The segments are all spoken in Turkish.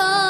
か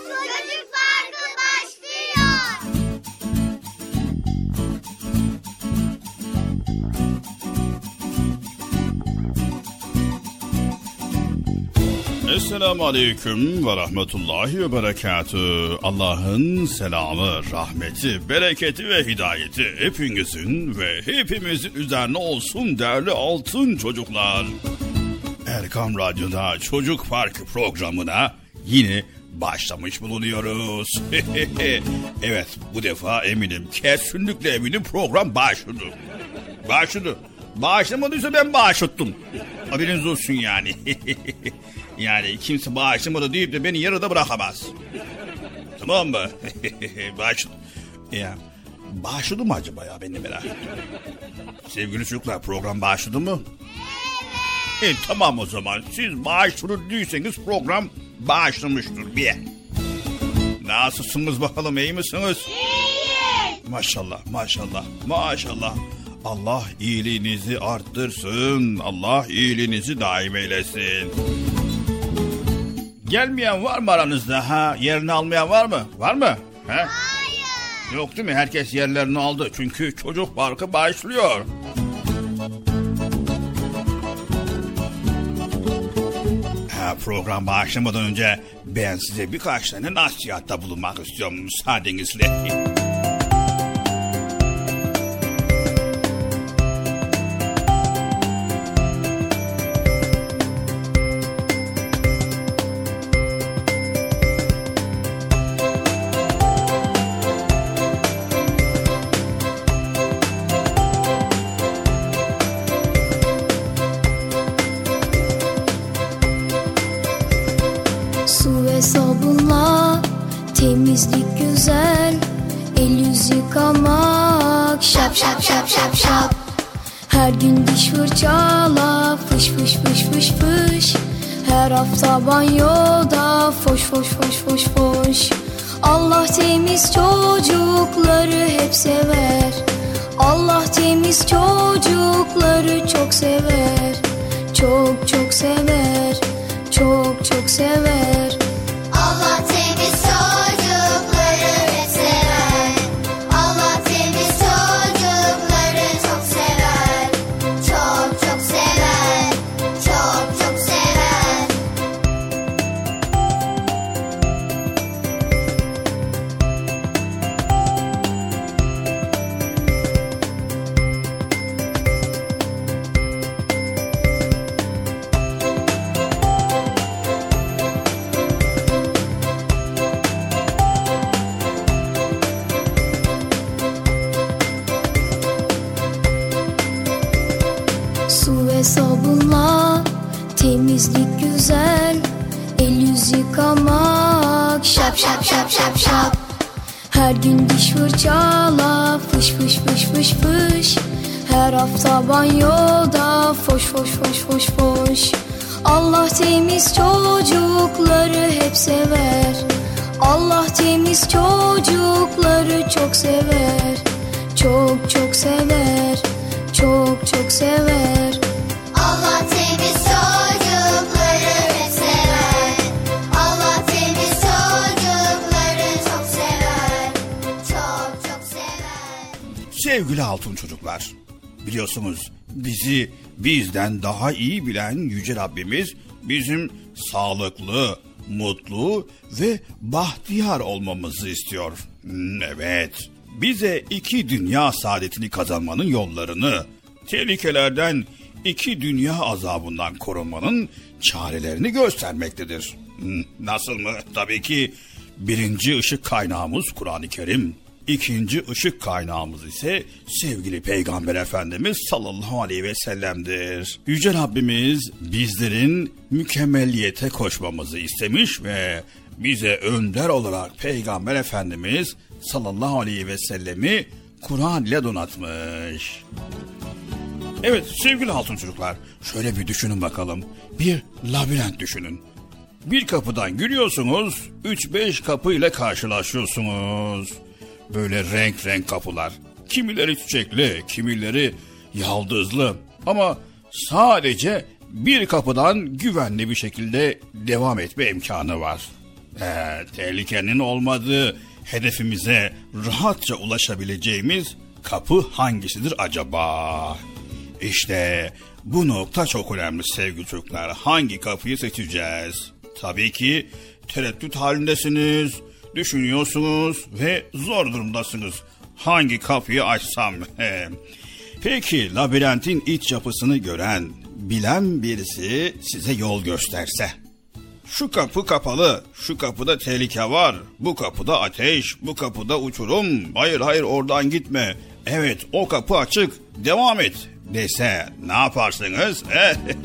Esselamu Aleyküm ve Rahmetullahi ve Berekatü. Allah'ın selamı, rahmeti, bereketi ve hidayeti hepinizin ve hepimizin üzerine olsun değerli altın çocuklar. Erkam Radyo'da Çocuk Parkı programına yine başlamış bulunuyoruz. evet bu defa eminim kesinlikle eminim program başladı. Başladı. Bağışlamadıysa ben bağışlattım. Haberiniz olsun yani. yani kimse bağışlamadı deyip de beni yarıda bırakamaz. Tamam mı? Bağışladı. Ya, bağışladı mı acaba ya ben de merak. Sevgili çocuklar program bağışladı mı? Evet. E, tamam o zaman siz bağışladı değilseniz program bağışlamıştır bir. Nasılsınız bakalım iyi misiniz? İyiyiz. Maşallah maşallah maşallah. Allah iyiliğinizi arttırsın. Allah iyiliğinizi daim eylesin. Gelmeyen var mı aranızda ha? Yerini almayan var mı? Var mı? He? Hayır. Yok değil mi? Herkes yerlerini aldı. Çünkü çocuk parkı başlıyor. Ha, program başlamadan önce ben size birkaç tane nasihatta bulunmak istiyorum müsaadenizle. Her gün diş fırçala fış fış fış fış fış. Her hafta banyoda foş foş foş foş foş. Allah temiz çocukları hep sever. Allah temiz çocukları çok sever. Çok çok sever. Çok çok sever şap şap şap şap şap. Her gün diş fırçala fış fış fış fış fış. Her hafta banyoda foş foş foş foş foş. Allah temiz çocukları hep sever. Allah temiz çocukları çok sever. Çok çok sever. Çok çok sever Sevgili altın çocuklar, biliyorsunuz bizi bizden daha iyi bilen Yüce Rabbimiz bizim sağlıklı, mutlu ve bahtiyar olmamızı istiyor. Hmm, Evet, bize iki dünya saadetini kazanmanın yollarını, tehlikelerden, iki dünya azabından korunmanın çarelerini göstermektedir. Hmm, Nasıl mı? Tabii ki birinci ışık kaynağımız Kur'an-ı Kerim. İkinci ışık kaynağımız ise sevgili Peygamber Efendimiz sallallahu aleyhi ve sellem'dir. Yüce Rabbimiz bizlerin mükemmelliyete koşmamızı istemiş ve bize önder olarak Peygamber Efendimiz sallallahu aleyhi ve sellemi Kur'an ile donatmış. Evet sevgili altın çocuklar şöyle bir düşünün bakalım. Bir labirent düşünün. Bir kapıdan giriyorsunuz, 3-5 kapı ile karşılaşıyorsunuz. Böyle renk renk kapılar. Kimileri çiçekli, kimileri yaldızlı. Ama sadece bir kapıdan güvenli bir şekilde devam etme imkanı var. Ee, tehlikenin olmadığı hedefimize rahatça ulaşabileceğimiz kapı hangisidir acaba? İşte bu nokta çok önemli sevgili çocuklar. Hangi kapıyı seçeceğiz? Tabii ki tereddüt halindesiniz, düşünüyorsunuz ve zor durumdasınız. Hangi kapıyı açsam? Peki labirentin iç yapısını gören, bilen birisi size yol gösterse. Şu kapı kapalı, şu kapıda tehlike var, bu kapıda ateş, bu kapıda uçurum, hayır hayır oradan gitme, evet o kapı açık, devam et dese ne yaparsınız?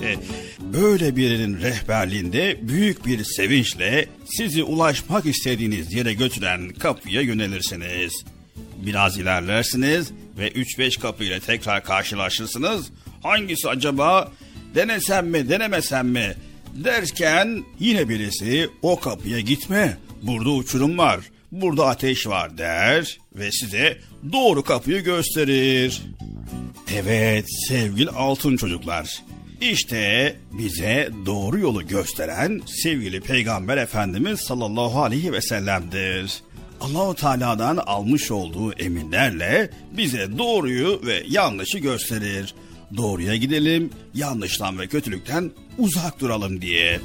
Böyle birinin rehberliğinde büyük bir sevinçle sizi ulaşmak istediğiniz yere götüren kapıya yönelirsiniz. Biraz ilerlersiniz ve 3-5 kapıyla tekrar karşılaşırsınız. Hangisi acaba? Denesem mi, denemesem mi? Derken yine birisi o kapıya gitme. Burada uçurum var, burada ateş var der ve size doğru kapıyı gösterir. Evet sevgili altın çocuklar. İşte bize doğru yolu gösteren sevgili Peygamber Efendimiz sallallahu aleyhi ve sellem'dir. Allahu Teala'dan almış olduğu emirlerle bize doğruyu ve yanlışı gösterir. Doğruya gidelim, yanlıştan ve kötülükten uzak duralım diye.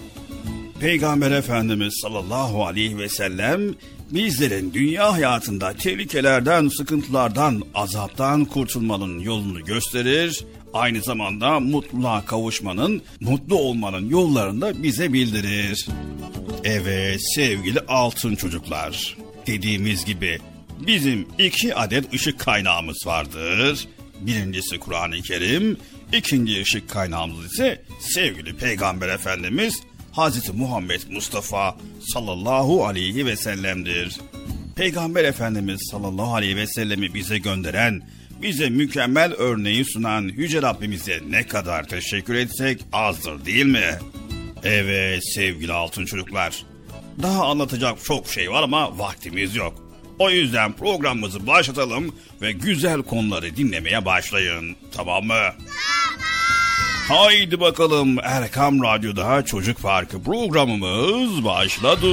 Peygamber Efendimiz sallallahu aleyhi ve sellem bizlerin dünya hayatında tehlikelerden, sıkıntılardan, azaptan kurtulmanın yolunu gösterir. Aynı zamanda mutluluğa kavuşmanın, mutlu olmanın yollarını da bize bildirir. Evet sevgili altın çocuklar. Dediğimiz gibi bizim iki adet ışık kaynağımız vardır. Birincisi Kur'an-ı Kerim, ikinci ışık kaynağımız ise sevgili Peygamber Efendimiz Hazreti Muhammed Mustafa sallallahu aleyhi ve sellem'dir. Peygamber Efendimiz sallallahu aleyhi ve sellemi bize gönderen, bize mükemmel örneği sunan Yüce Rabbimize ne kadar teşekkür etsek azdır değil mi? Evet sevgili altın çocuklar. Daha anlatacak çok şey var ama vaktimiz yok. O yüzden programımızı başlatalım ve güzel konuları dinlemeye başlayın. Tamam mı? Haydi bakalım Erkam Radyo'da Çocuk Parkı programımız başladı.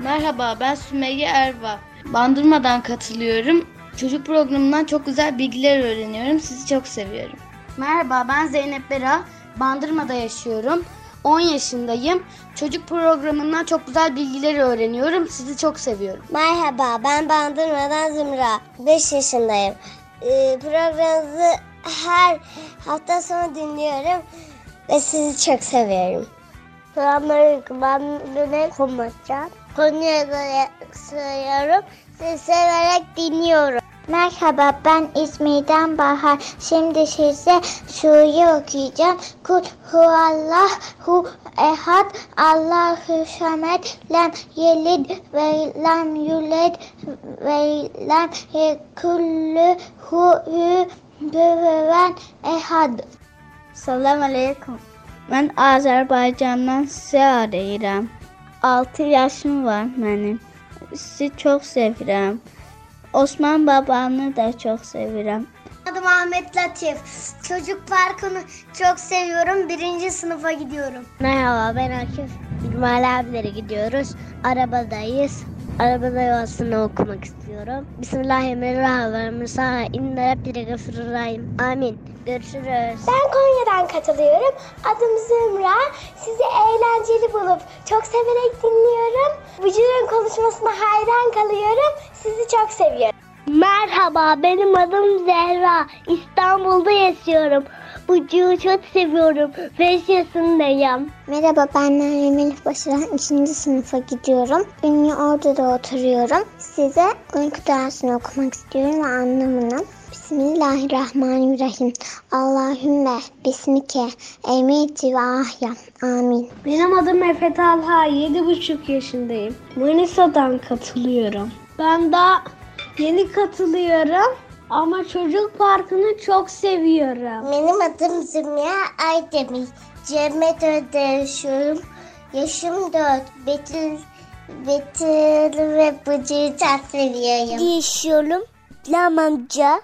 Merhaba ben Sümeyye Erva. Bandırmadan katılıyorum. Çocuk programından çok güzel bilgiler öğreniyorum. Sizi çok seviyorum. Merhaba ben Zeynep Bera. Bandırma'da yaşıyorum. 10 yaşındayım. Çocuk programından çok güzel bilgileri öğreniyorum. Sizi çok seviyorum. Merhaba ben Bandırma'dan Zümra. 5 yaşındayım. Ee, programınızı her hafta sonu dinliyorum ve sizi çok seviyorum. Selamünaleyküm ben Lüne Komutan. Konuya göre söylüyorum. Sizi severek dinliyorum. Merhaba ben İzmir'den Bahar. Şimdi size sure okuyacağım. Kul huvallahu ehad Allahu samet lem yelid ve lem yulid ve lem yekullu hu büven ehad. Selam aleyküm. Ben Azerbaycan'dan sizi arayıram. 6 yaşım var benim. Sizi çok sevirəm. Osman babamı da çok sevirəm. Adım Ahmet Latif. Çocuk Parkı'nı çok seviyorum. Birinci sınıfa gidiyorum. Merhaba ben Akif. İlmali abilere gidiyoruz. Arabadayız. Arabada yuvasını okumak istiyorum. Bismillahirrahmanirrahim. Sana rabbine gafururrahim. Amin. Görüşürüz. Ben Konya'dan katılıyorum. Adım Zümra. Sizi eğlenceli bulup çok severek dinliyorum. Vücudun konuşmasına hayran kalıyorum. Sizi çok seviyorum. Merhaba benim adım Zehra. İstanbul'da yaşıyorum. Bucuğu çok seviyorum. 5 yaşındayım. Merhaba ben Meryem Elif Başaran 2. sınıfa gidiyorum. Ünlü Ordu'da oturuyorum. Size uyku dersini okumak istiyorum ve anlamını. Bismillahirrahmanirrahim. Allahümme bismike emiti ve ahya. Amin. Benim adım Efe Talha. 7,5 yaşındayım. Manisa'dan katılıyorum. Ben daha yeni katılıyorum. Ama çocuk parkını çok seviyorum. Benim adım Zümra Aydemir. Cemmet Öde yaşıyorum. Yaşım 4. Betül, Betül ve Bıcığı çok seviyorum. Yaşıyorum. Lamanca.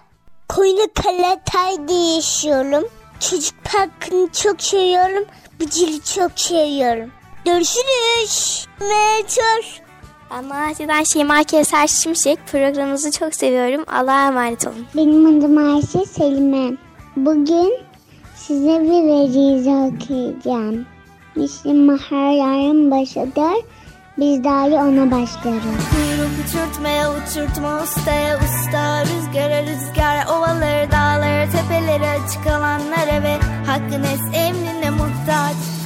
Koyunu Kalatay'da yaşıyorum. Çocuk parkını çok seviyorum. Bıcığı çok seviyorum. Görüşürüz. Meçhul. Ben Malatya'dan Şeyma Kevser Şimşek. Programınızı çok seviyorum. Allah'a emanet olun. Benim adım Ayşe Selime. Bugün size bir veciz okuyacağım. Müslüm mahallenin başıdır. Biz dahi ona başlarız. Kuyruk uçurtmaya uçurtma ustaya usta Rüzgara rüzgar ovaları dağları tepeleri açık alanlara ve hakkın es emrine muhtaç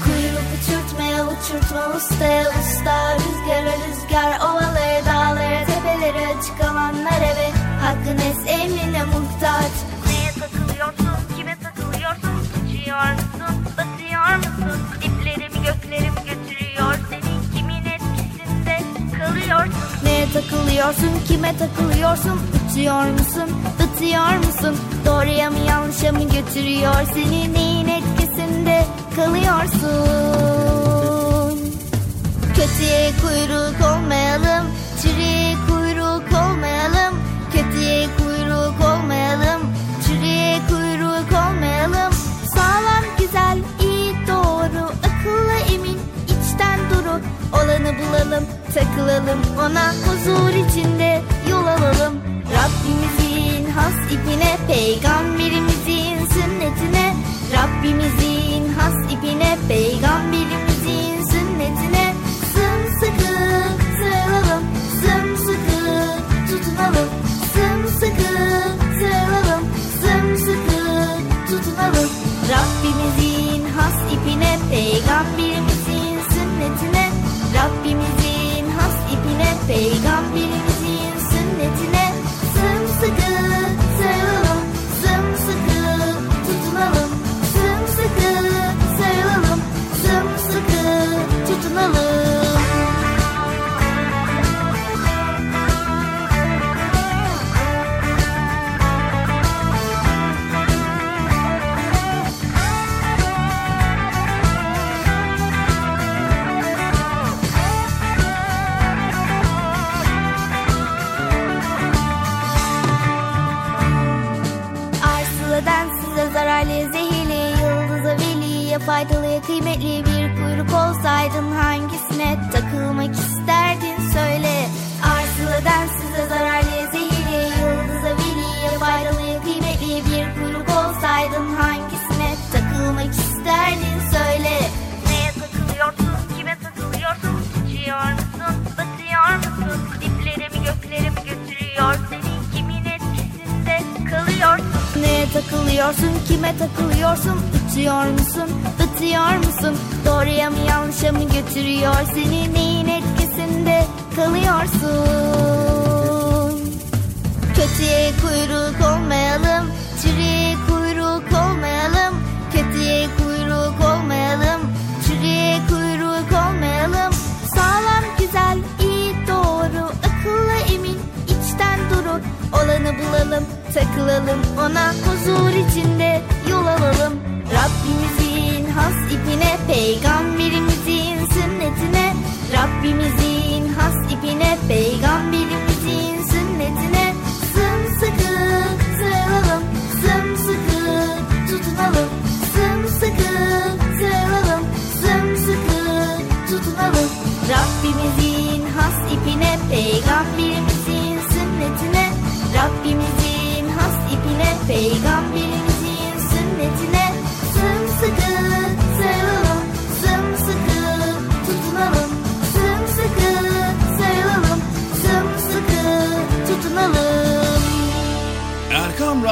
uçurtmaya uçurtma ustaya usta Rüzgara rüzgar ovaları dağları tepeleri açık alanlara ve hakkın es emrine muhtaç. Neye takılıyorsun, kime takılıyorsun Uçuyor musun, batıyor musun Diplerimi göklerim götürüyor seni Kimin etkisinde kalıyorsun? Neye takılıyorsun, kime takılıyorsun Uçuyor musun, batıyor musun Doğruya mı yanlışa mı götürüyor Seni neyin etkisinde kalıyorsun Kötüye kuyruk olmayalım Çürüye kuyruk olmayalım. Kötüye kuyruk olmayalım Çürüye kuyruk olmayalım. Sağlam güzel iyi doğru Akıllı emin içten duru. Olanı bulalım takılalım Ona huzur içinde yol alalım. Rabbimizin has ipine Peygamberimizin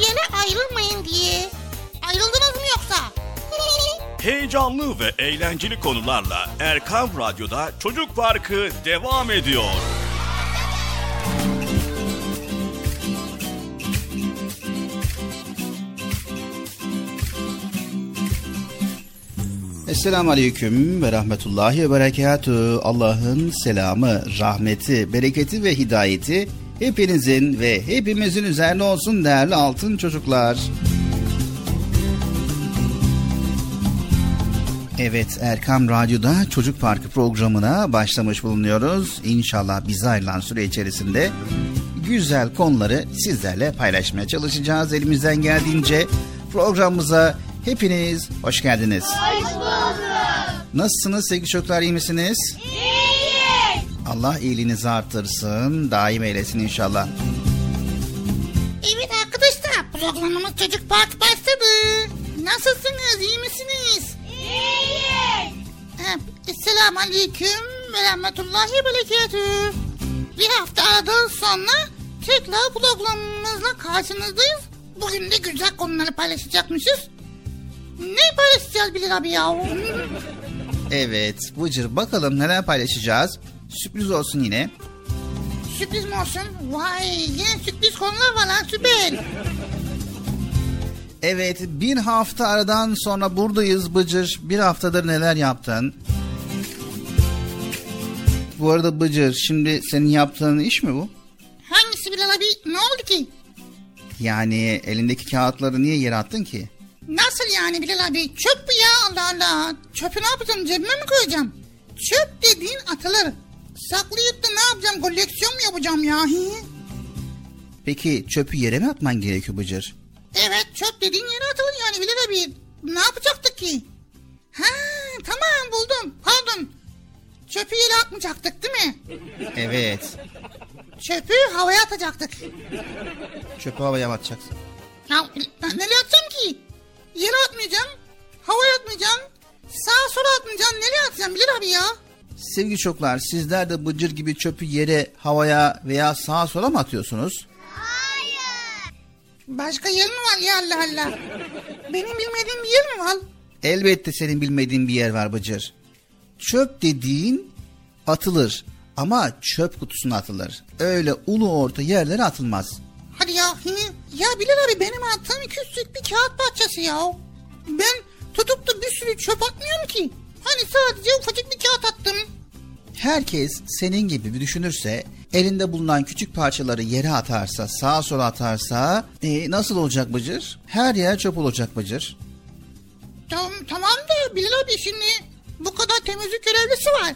yere ayrılmayın diye. Ayrıldınız mı yoksa? Heyecanlı ve eğlenceli konularla Erkam Radyo'da Çocuk Parkı devam ediyor. Esselamu Aleyküm ve Rahmetullahi ve Berekatü. Allah'ın selamı, rahmeti, bereketi ve hidayeti hepinizin ve hepimizin üzerine olsun değerli altın çocuklar. Evet Erkam Radyo'da Çocuk Parkı programına başlamış bulunuyoruz. İnşallah bize ayrılan süre içerisinde güzel konuları sizlerle paylaşmaya çalışacağız. Elimizden geldiğince programımıza hepiniz hoş geldiniz. Hoş bulduk. Nasılsınız sevgili çocuklar iyi misiniz? İyiyiz. Allah iyiliğinizi artırsın, daim eylesin inşallah. Evet arkadaşlar programımız Çocuk Park başladı. Nasılsınız iyi misiniz? İyiyiz. Esselamu Aleyküm ve Rahmetullahi ve Berekatü. Bir hafta aradan sonra tekrar programımızla karşınızdayız. Bugün de güzel konuları paylaşacakmışız. Ne paylaşacağız Bilal abi ya? Evet Bıcır bakalım neler paylaşacağız. Sürpriz olsun yine. Sürpriz mi olsun? Vay yine sürpriz konular var lan süper. Evet bir hafta aradan sonra buradayız Bıcır. Bir haftadır neler yaptın? Bu arada Bıcır şimdi senin yaptığın iş mi bu? Hangisi Bilal abi? Ne oldu ki? Yani elindeki kağıtları niye yere attın ki? Nasıl yani Bilal abi? Çöp bu ya Allah Allah. Çöpü ne yapacağım cebime mi koyacağım? Çöp dediğin atılır. Saklayıp da ne yapacağım? Koleksiyon mu yapacağım ya? Peki çöpü yere mi atman gerekiyor Bıcır? Evet çöp dediğin yere atılır yani Bilal abi. Ne yapacaktık ki? Ha tamam buldum. Pardon. Çöpü yere atmayacaktık değil mi? Evet. Çöpü havaya atacaktık. Çöpü havaya atacaksın? Ya nereye atacağım ki? Yere atmayacağım. Havaya atmayacağım. Sağa sola atmayacağım. Nereye atacağım Bilal abi ya? Sevgili çocuklar sizler de Bıcır gibi çöpü yere, havaya veya sağa sola mı atıyorsunuz? Başka yer mi var ya Allah Allah? Benim bilmediğim bir yer mi var? Elbette senin bilmediğin bir yer var Bıcır. Çöp dediğin atılır ama çöp kutusuna atılır. Öyle ulu orta yerlere atılmaz. Hadi ya. hı. Ya Bilal abi benim attığım küçük bir kağıt parçası ya. Ben tutup da bir sürü çöp atmıyorum ki. Hani sadece ufacık bir kağıt attım. Herkes senin gibi bir düşünürse, elinde bulunan küçük parçaları yere atarsa, sağa sola atarsa e, nasıl olacak Bıcır? Her yer çöp olacak Bıcır. Tamam, tamam da Bilal abi şimdi bu kadar temizlik görevlisi var.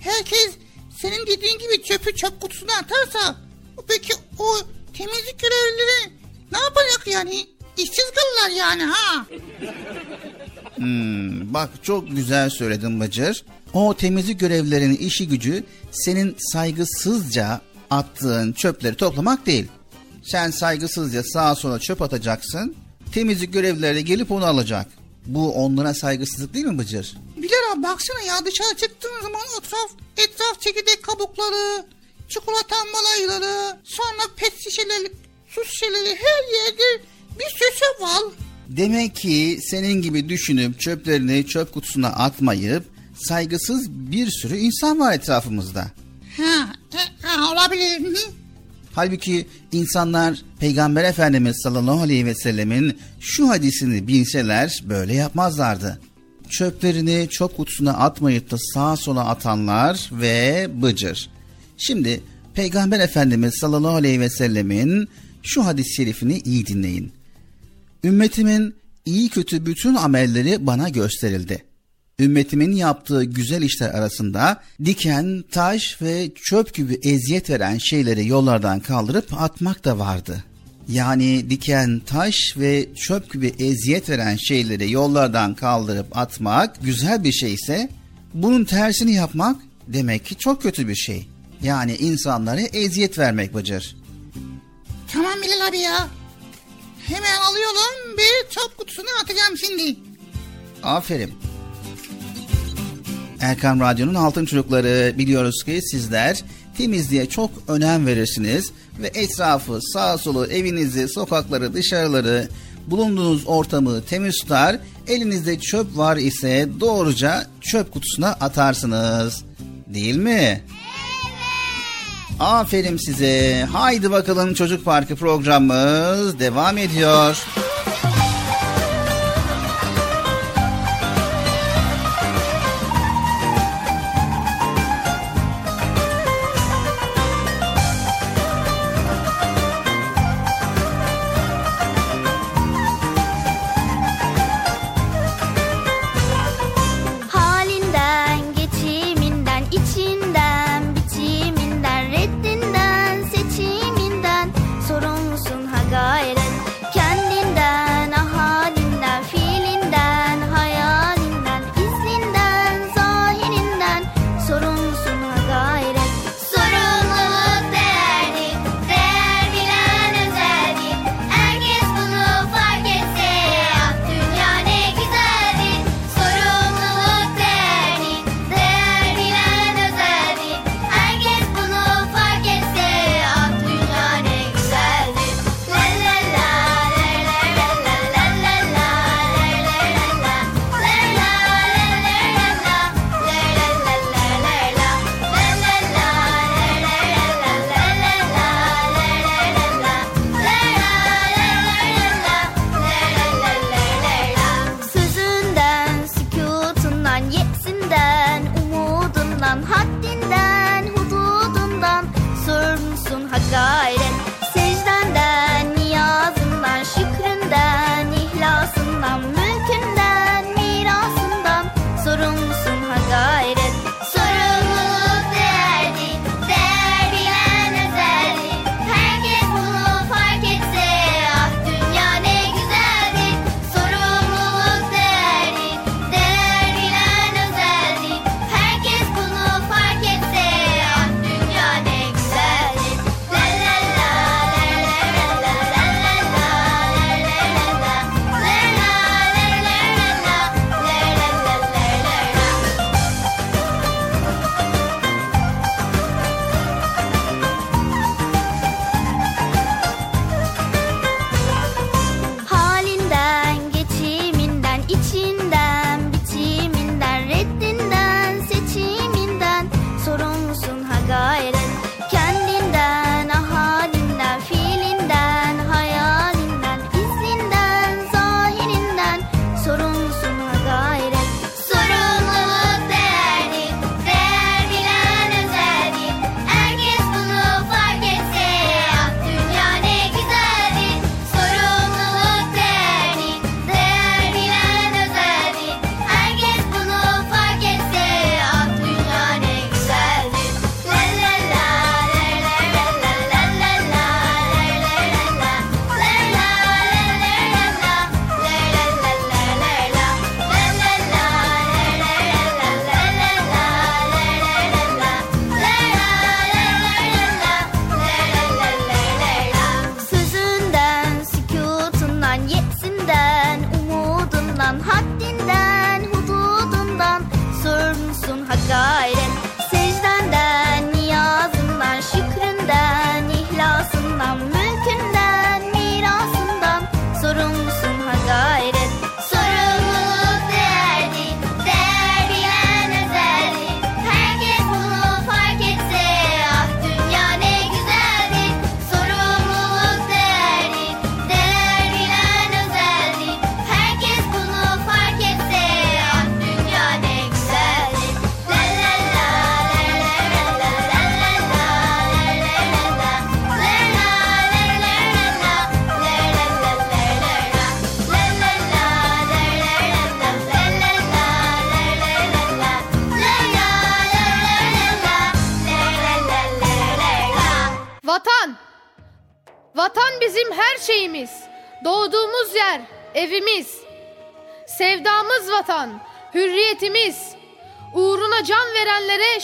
Herkes senin dediğin gibi çöpü çöp kutusuna atarsa peki o temizlik görevlileri ne yapacak yani? İşsiz kalırlar yani ha. Hmm, bak çok güzel söyledin Bıcır. O temizlik görevlilerinin işi gücü senin saygısızca attığın çöpleri toplamak değil. Sen saygısızca sağa sola çöp atacaksın. Temizlik görevlileri gelip onu alacak. Bu onlara saygısızlık değil mi Bıcır? Bilal abi baksana ya dışarı çıktığın zaman etraf, etraf çekirdek kabukları, çikolata ambalajları, sonra pet şişeleri, su şişeleri her yerde bir sürü var. Demek ki senin gibi düşünüp çöplerini çöp kutusuna atmayıp saygısız bir sürü insan var etrafımızda. Ha, e, ha olabilir. Hı. Halbuki insanlar Peygamber Efendimiz sallallahu aleyhi ve sellemin şu hadisini bilseler böyle yapmazlardı. Çöplerini çöp kutusuna atmayıp da sağa sola atanlar ve bıcır. Şimdi Peygamber Efendimiz sallallahu aleyhi ve sellemin şu hadis-i şerifini iyi dinleyin. Ümmetimin iyi kötü bütün amelleri bana gösterildi. Ümmetimin yaptığı güzel işler arasında diken, taş ve çöp gibi eziyet veren şeyleri yollardan kaldırıp atmak da vardı. Yani diken, taş ve çöp gibi eziyet veren şeyleri yollardan kaldırıp atmak güzel bir şeyse bunun tersini yapmak demek ki çok kötü bir şey. Yani insanlara eziyet vermek Bıcır. Tamam Bilal abi ya. Hemen alıyorum bir çöp kutusuna atacağım şimdi. Aferin. Erkam Radyo'nun Altın Çocukları biliyoruz ki sizler temizliğe çok önem verirsiniz ve etrafı, sağ solu, evinizi, sokakları, dışarıları, bulunduğunuz ortamı temiz tutar. Elinizde çöp var ise doğruca çöp kutusuna atarsınız. Değil mi? Aferin size. Haydi bakalım Çocuk Parkı programımız devam ediyor.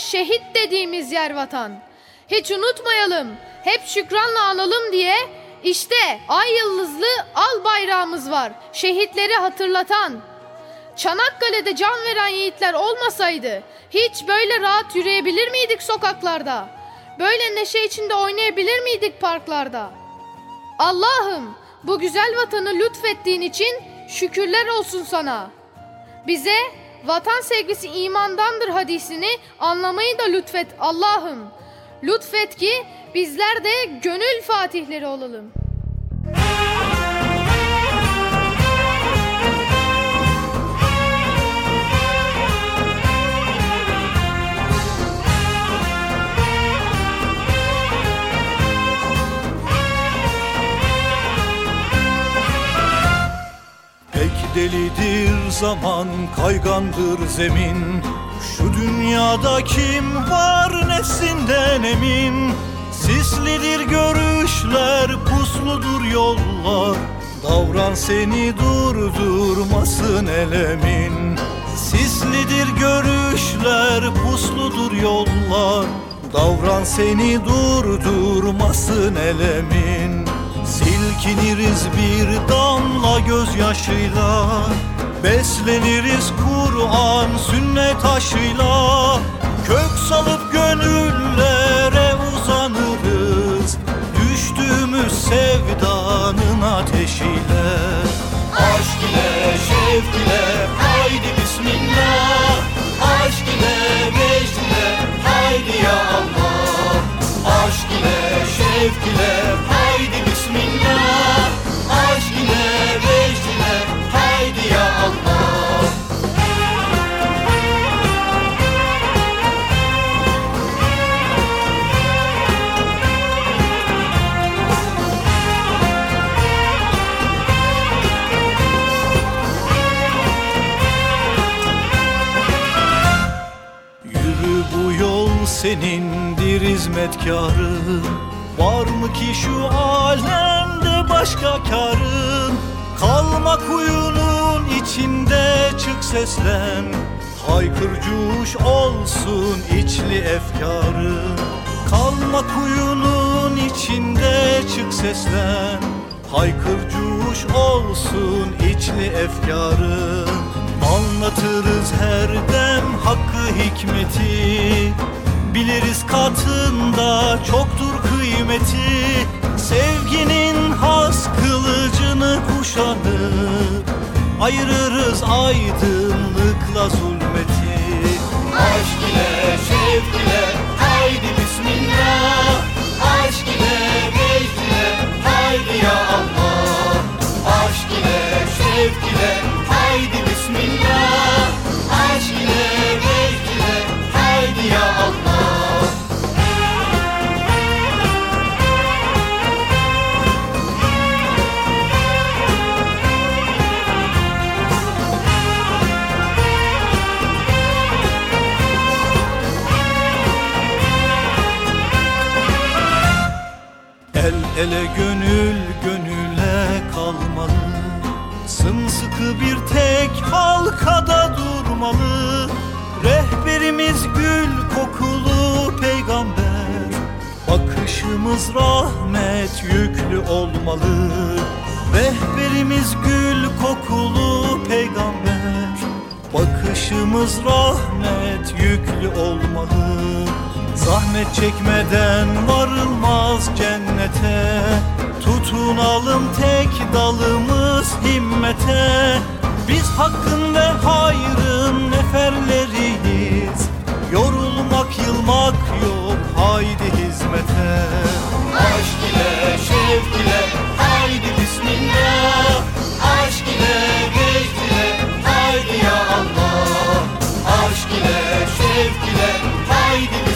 Şehit dediğimiz yer vatan. Hiç unutmayalım, hep şükranla analım diye işte ay yıldızlı al bayrağımız var, şehitleri hatırlatan. Çanakkale'de can veren yiğitler olmasaydı hiç böyle rahat yürüyebilir miydik sokaklarda? Böyle neşe içinde oynayabilir miydik parklarda? Allah'ım bu güzel vatanı lütfettiğin için şükürler olsun sana. Bize vatan sevgisi imandandır hadisini anlamayı da lütfet Allah'ım. Lütfet ki bizler de gönül fatihleri olalım. Delidir zaman kaygandır zemin. Şu dünyada kim var nesinden emin? Sislidir görüşler pusludur yollar. Davran seni durdurmasın elemin. Sislidir görüşler pusludur yollar. Davran seni durdurmasın elemin Silkiniriz bir damla gözyaşıyla. Besleniriz Kur'an sünnet aşıyla. Kök salıp gönüllere uzanırız. Düştüğümüz sevdanın ateşiyle. Aşk ile şevk ile haydi bismillah. Aşk ile vecd ile haydi ya Allah. Aşk ile şevk ile haydi bismillah hizmetkarın Var mı ki şu alemde başka karın? Kalma kuyunun içinde çık seslen. Haykır cuş olsun içli efkarın Kalma kuyunun içinde çık seslen. Haykır cuş olsun içli efkarın Anlatırız her dem hakkı hikmeti Biliriz katında çoktur kıymeti. Sevginin has kılıcını kuşanıp Ayırırız aydınlıkla zulmeti. Aşk ile şevk ile haydi bismillah. Aşk ile ile haydi ya Allah. Aşk ile şevk ile El ele gönül gönüle kalmalı. Sımsıkı bir tek halkada durmalı. Rehberimiz gül kokulu peygamber. Bakışımız rahmet yüklü olmalı. Rehberimiz gül kokulu peygamber. Bakışımız rahmet yüklü olmalı Zahmet çekmeden varılmaz cennete. Tutunalım tek dalımız himmete. Biz hakkın ve hayrın neferleriyiz. Yorulmak yılmak yok haydi hizmete. Aşk ile şevk ile haydi bismillah. Aşk ile vecd ile haydi ya Allah. Aşk ile şevk ile haydi bismillah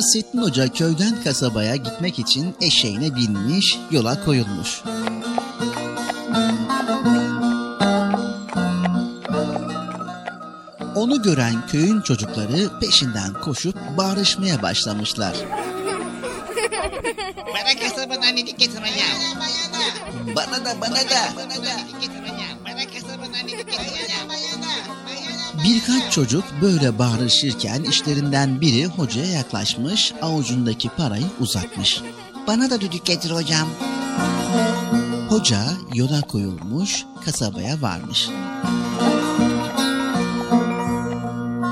Nasrettin Hoca köyden kasabaya gitmek için eşeğine binmiş, yola koyulmuş. Onu gören köyün çocukları peşinden koşup bağırışmaya başlamışlar. Bana kasabanın annelik getirin ya. Bana da bana da. Bana Birkaç çocuk böyle bağırışırken işlerinden biri hocaya yaklaşmış, avucundaki parayı uzatmış. Bana da düdük getir hocam. Hoca yola koyulmuş, kasabaya varmış.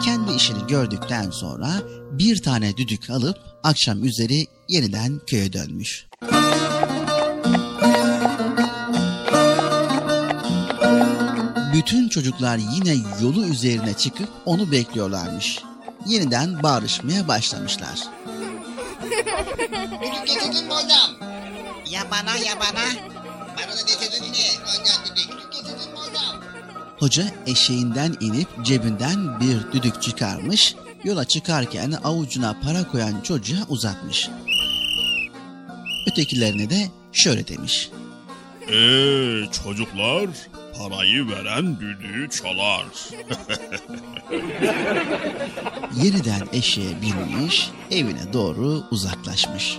Kendi işini gördükten sonra bir tane düdük alıp akşam üzeri yeniden köye dönmüş. Bütün çocuklar yine yolu üzerine çıkıp onu bekliyorlarmış. Yeniden bağırışmaya başlamışlar. Düdük getirdin mi hocam? Ya bana ya bana. Bana da getirdin mi? Hoca eşeğinden inip cebinden bir düdük çıkarmış, yola çıkarken avucuna para koyan çocuğa uzatmış. Ötekilerine de şöyle demiş. Eee çocuklar parayı veren düdüğü çalar. Yeniden eşeğe binmiş, evine doğru uzaklaşmış.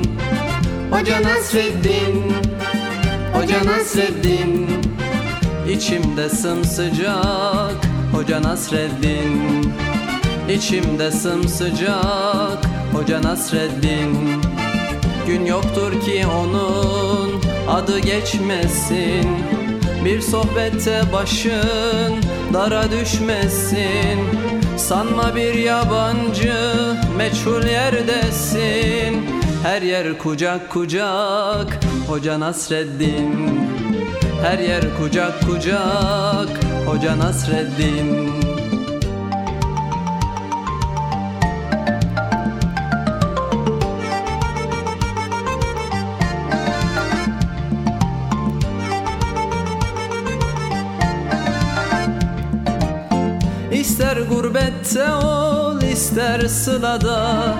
Hoca Nasreddin. Hoca Nasreddin. İçimde sımsıcak Hoca Nasreddin. İçimde sımsıcak Hoca Nasreddin. Gün yoktur ki onun adı geçmesin. Bir sohbette başın dara düşmesin. Sanma bir yabancı meçhul yerdesin Her yer kucak kucak Hoca Nasreddin. Her yer kucak kucak Hoca Nasreddin. İster gurbette ol ister sılada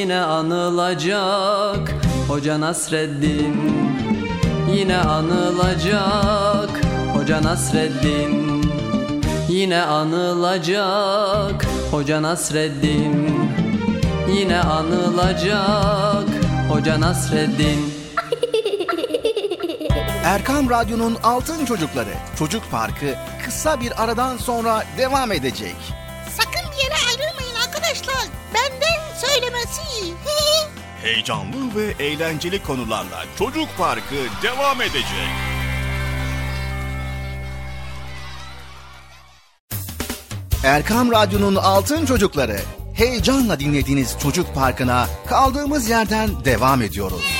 Yine anılacak. Hoca Nasreddin Yine anılacak. Hoca Nasreddin Yine anılacak. Hoca Nasreddin Yine anılacak. Hoca Nasreddin. Erkam Radyo'nun Altın Çocukları Çocuk Parkı kısa bir aradan sonra devam edecek. Söylemesi. Heyecanlı ve eğlenceli konularla Çocuk Parkı devam edecek. Erkam Radyo'nun Altın Çocukları heyecanla dinlediğiniz Çocuk Parkı'na kaldığımız yerden devam ediyoruz.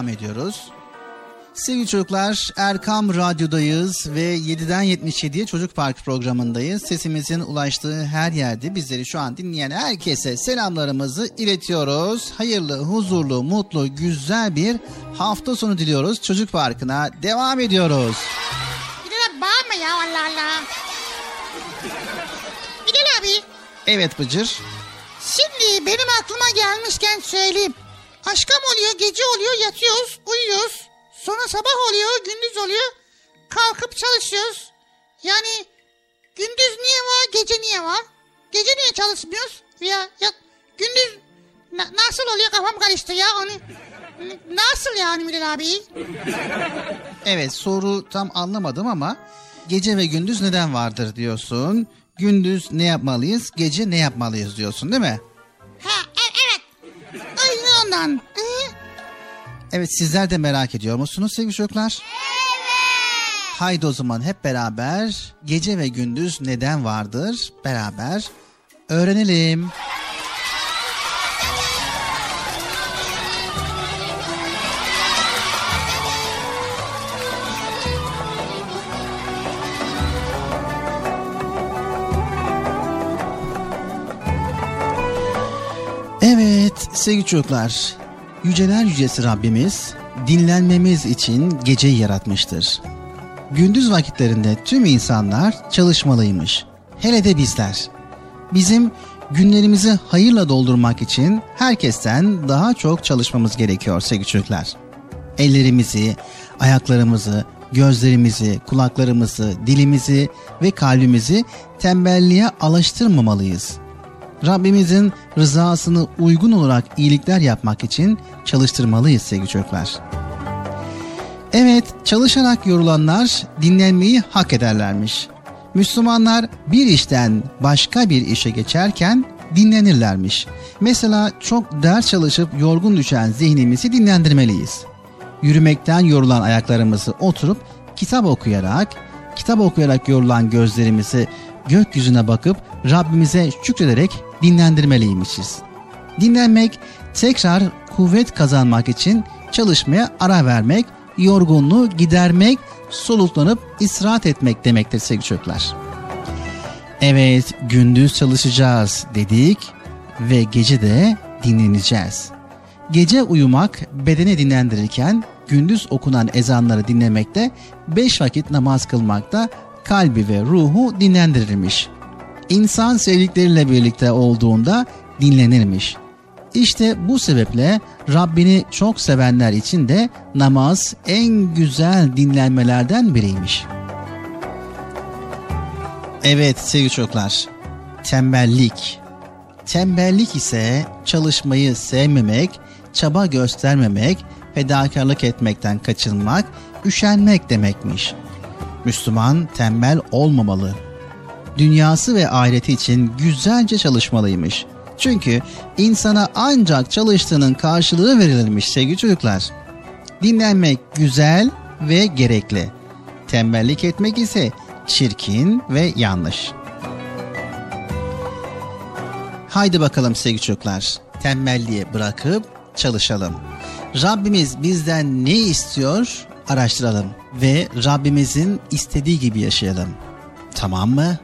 Devam ediyoruz. Sevgili çocuklar Erkam Radyo'dayız ve 7'den 77'ye Çocuk Park programındayız. Sesimizin ulaştığı her yerde bizleri şu an dinleyen herkese selamlarımızı iletiyoruz. Hayırlı, huzurlu, mutlu, güzel bir hafta sonu diliyoruz. Çocuk Parkı'na devam ediyoruz. Bilal abi bağırma ya Allah Allah. Bilal abi Evet Bıcır. şimdi benim aklıma gelmişken söyleyeyim. Oluyor gece oluyor yatıyoruz uyuyoruz. Sonra sabah oluyor gündüz oluyor. Kalkıp çalışıyoruz. Yani gündüz niye var gece niye var? Gece niye çalışmıyoruz? Ya, ya gündüz na- nasıl oluyor kafam karıştı ya onu. Nasıl yani Bilal abi? Evet soru tam anlamadım ama gece ve gündüz neden vardır diyorsun. Gündüz ne yapmalıyız, gece ne yapmalıyız diyorsun değil mi? Ha e- evet. Aynen ondan. Hı? Evet sizler de merak ediyor musunuz sevgili çocuklar? Evet. Haydi o zaman hep beraber gece ve gündüz neden vardır beraber öğrenelim. Evet sevgili çocuklar, yüceler yücesi Rabbimiz dinlenmemiz için geceyi yaratmıştır. Gündüz vakitlerinde tüm insanlar çalışmalıymış. Hele de bizler. Bizim günlerimizi hayırla doldurmak için herkesten daha çok çalışmamız gerekiyor sevgili çocuklar. Ellerimizi, ayaklarımızı, gözlerimizi, kulaklarımızı, dilimizi ve kalbimizi tembelliğe alıştırmamalıyız. Rabbimizin rızasını uygun olarak iyilikler yapmak için çalıştırmalıyız sevgili çocuklar. Evet, çalışarak yorulanlar dinlenmeyi hak ederlermiş. Müslümanlar bir işten başka bir işe geçerken dinlenirlermiş. Mesela çok ders çalışıp yorgun düşen zihnimizi dinlendirmeliyiz. Yürümekten yorulan ayaklarımızı oturup kitap okuyarak, kitap okuyarak yorulan gözlerimizi gökyüzüne bakıp Rabbimize şükrederek dinlendirmeliymişiz. Dinlenmek, tekrar kuvvet kazanmak için çalışmaya ara vermek, yorgunluğu gidermek, soluklanıp istirahat etmek demektir sevgili çocuklar. Evet, gündüz çalışacağız dedik ve gece de dinleneceğiz. Gece uyumak bedeni dinlendirirken gündüz okunan ezanları dinlemekte, beş vakit namaz kılmakta kalbi ve ruhu dinlendirirmiş. İnsan sevdikleriyle birlikte olduğunda dinlenirmiş. İşte bu sebeple Rabbini çok sevenler için de namaz en güzel dinlenmelerden biriymiş. Evet sevgili çocuklar, tembellik. Tembellik ise çalışmayı sevmemek, çaba göstermemek, fedakarlık etmekten kaçınmak, üşenmek demekmiş. Müslüman tembel olmamalı. Dünyası ve ahireti için güzelce çalışmalıymış. Çünkü insana ancak çalıştığının karşılığı verilirmiş sevgili çocuklar. Dinlenmek güzel ve gerekli. Tembellik etmek ise çirkin ve yanlış. Haydi bakalım sevgili çocuklar. Tembelliği bırakıp çalışalım. Rabbimiz bizden ne istiyor? Araştıralım ve Rabbimizin istediği gibi yaşayalım. Tamam mı?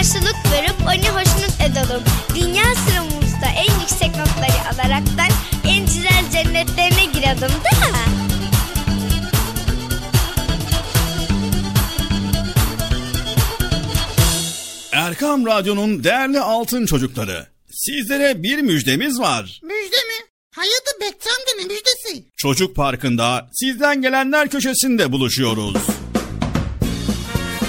Karşılık verip onu hoşnut edelim. Dünya sıramızda en yüksek notları alaraktan en güzel cennetlerine girelim da. Erkam Radyo'nun değerli altın çocukları. Sizlere bir müjdemiz var. Müjde mi? Hayırdır Bekçi amca ne müjdesi? Çocuk Parkı'nda sizden gelenler köşesinde buluşuyoruz.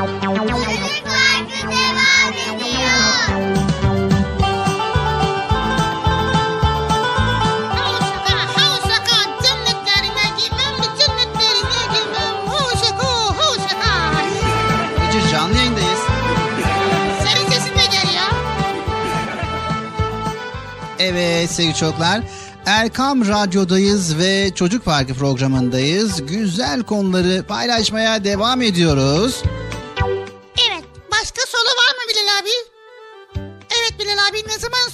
Bıcır canlı yayındayız. Senin sesin de gel ya. Evet sevgili çocuklar. Erkam Radyo'dayız ve Çocuk Parkı programındayız. Güzel konuları paylaşmaya devam ediyoruz.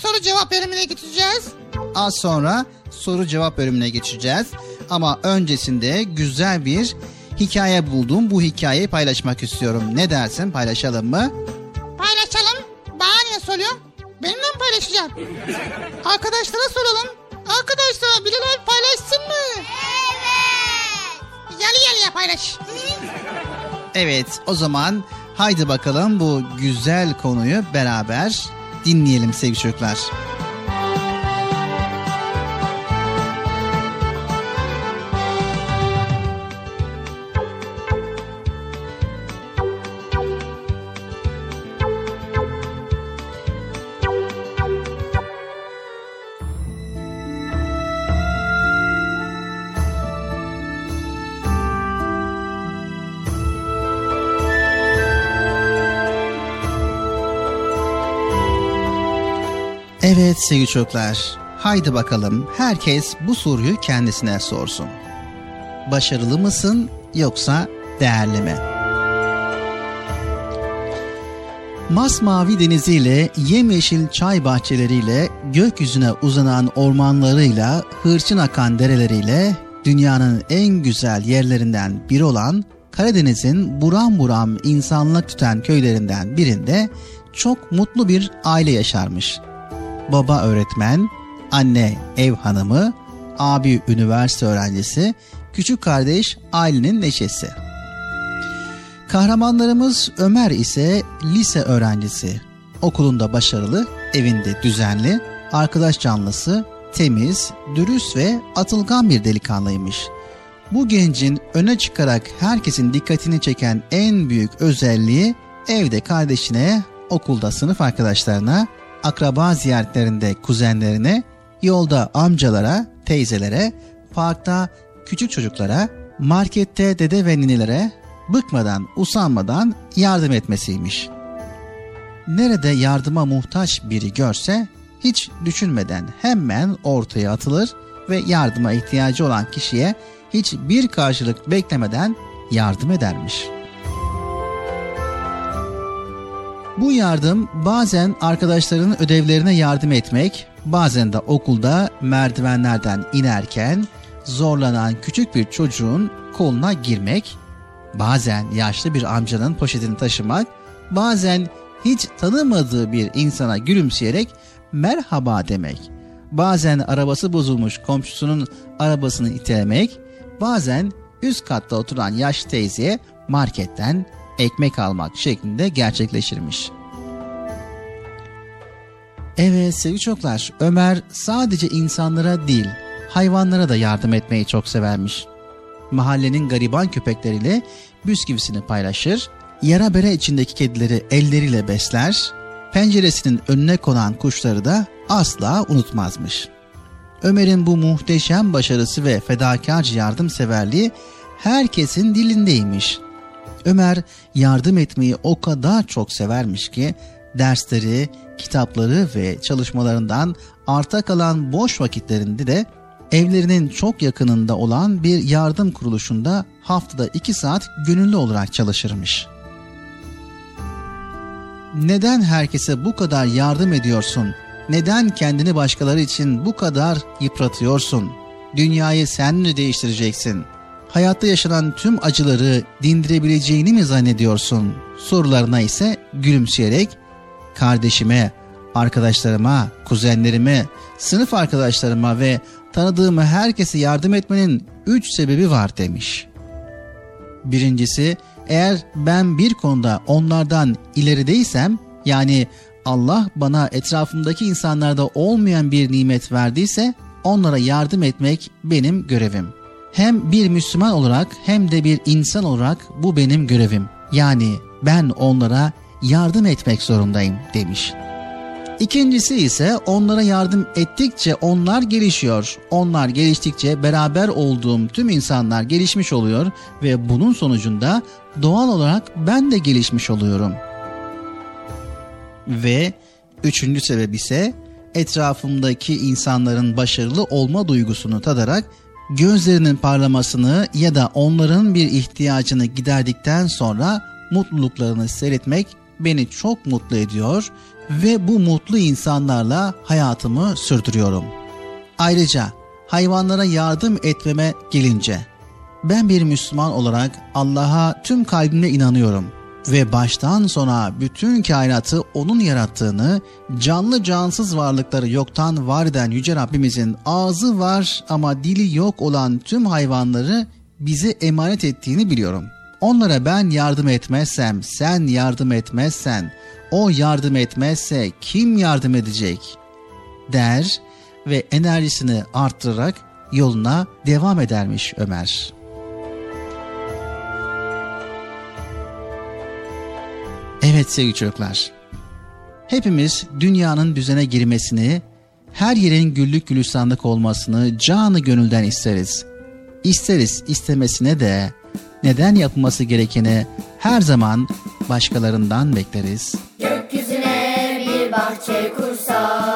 Soru cevap bölümüne geçeceğiz? Az sonra soru cevap bölümüne geçeceğiz. Ama öncesinde güzel bir hikaye buldum. Bu hikayeyi paylaşmak istiyorum. Ne dersin paylaşalım mı? Paylaşalım. Bana niye soruyorsun? Benimle mi paylaşacağım? Arkadaşlara soralım. Arkadaşlar Bilal abi paylaşsın mı? Evet. Yalı yalıya paylaş. Evet o zaman Haydi bakalım bu güzel konuyu beraber dinleyelim sevgili çocuklar. Sevgili çocuklar, haydi bakalım herkes bu soruyu kendisine sorsun. Başarılı mısın yoksa değerli mi? Masmavi deniziyle, yemyeşil çay bahçeleriyle, gökyüzüne uzanan ormanlarıyla, hırçın akan dereleriyle, dünyanın en güzel yerlerinden biri olan Karadeniz'in buram buram insanlık tutan köylerinden birinde çok mutlu bir aile yaşarmış baba öğretmen, anne ev hanımı, abi üniversite öğrencisi, küçük kardeş ailenin neşesi. Kahramanlarımız Ömer ise lise öğrencisi. Okulunda başarılı, evinde düzenli, arkadaş canlısı, temiz, dürüst ve atılgan bir delikanlıymış. Bu gencin öne çıkarak herkesin dikkatini çeken en büyük özelliği evde kardeşine, okulda sınıf arkadaşlarına, akraba ziyaretlerinde kuzenlerine, yolda amcalara, teyzelere, parkta küçük çocuklara, markette dede ve ninelere bıkmadan, usanmadan yardım etmesiymiş. Nerede yardıma muhtaç biri görse hiç düşünmeden hemen ortaya atılır ve yardıma ihtiyacı olan kişiye hiçbir karşılık beklemeden yardım edermiş.'' Bu yardım bazen arkadaşlarının ödevlerine yardım etmek, bazen de okulda merdivenlerden inerken zorlanan küçük bir çocuğun koluna girmek, bazen yaşlı bir amcanın poşetini taşımak, bazen hiç tanımadığı bir insana gülümseyerek merhaba demek, bazen arabası bozulmuş komşusunun arabasını itelemek, bazen üst katta oturan yaşlı teyzeye marketten ekmek almak şeklinde gerçekleşirmiş. Evet sevgili çocuklar Ömer sadece insanlara değil hayvanlara da yardım etmeyi çok severmiş. Mahallenin gariban köpekleriyle bisküvisini paylaşır, yara bere içindeki kedileri elleriyle besler, penceresinin önüne konan kuşları da asla unutmazmış. Ömer'in bu muhteşem başarısı ve fedakarca yardımseverliği herkesin dilindeymiş. Ömer yardım etmeyi o kadar çok severmiş ki dersleri, kitapları ve çalışmalarından arta kalan boş vakitlerinde de evlerinin çok yakınında olan bir yardım kuruluşunda haftada iki saat gönüllü olarak çalışırmış. Neden herkese bu kadar yardım ediyorsun? Neden kendini başkaları için bu kadar yıpratıyorsun? Dünyayı sen mi değiştireceksin? Hayatta yaşanan tüm acıları dindirebileceğini mi zannediyorsun? Sorularına ise gülümseyerek kardeşime, arkadaşlarıma, kuzenlerime, sınıf arkadaşlarıma ve tanıdığım herkese yardım etmenin üç sebebi var demiş. Birincisi, eğer ben bir konuda onlardan ilerideysem, yani Allah bana etrafımdaki insanlarda olmayan bir nimet verdiyse, onlara yardım etmek benim görevim. Hem bir Müslüman olarak hem de bir insan olarak bu benim görevim. Yani ben onlara yardım etmek zorundayım demiş. İkincisi ise onlara yardım ettikçe onlar gelişiyor. Onlar geliştikçe beraber olduğum tüm insanlar gelişmiş oluyor ve bunun sonucunda doğal olarak ben de gelişmiş oluyorum. Ve üçüncü sebep ise etrafımdaki insanların başarılı olma duygusunu tadarak gözlerinin parlamasını ya da onların bir ihtiyacını giderdikten sonra mutluluklarını seyretmek beni çok mutlu ediyor ve bu mutlu insanlarla hayatımı sürdürüyorum. Ayrıca hayvanlara yardım etmeme gelince ben bir Müslüman olarak Allah'a tüm kalbimle inanıyorum ve baştan sona bütün kainatı onun yarattığını, canlı cansız varlıkları yoktan var eden Yüce Rabbimizin ağzı var ama dili yok olan tüm hayvanları bize emanet ettiğini biliyorum. Onlara ben yardım etmezsem, sen yardım etmezsen, o yardım etmezse kim yardım edecek? der ve enerjisini arttırarak yoluna devam edermiş Ömer. Evet sevgili çocuklar. Hepimiz dünyanın düzene girmesini, her yerin güllük gülistanlık olmasını canı gönülden isteriz. İsteriz istemesine de neden yapılması gerekeni her zaman başkalarından bekleriz. Gökyüzüne bir bahçe kursak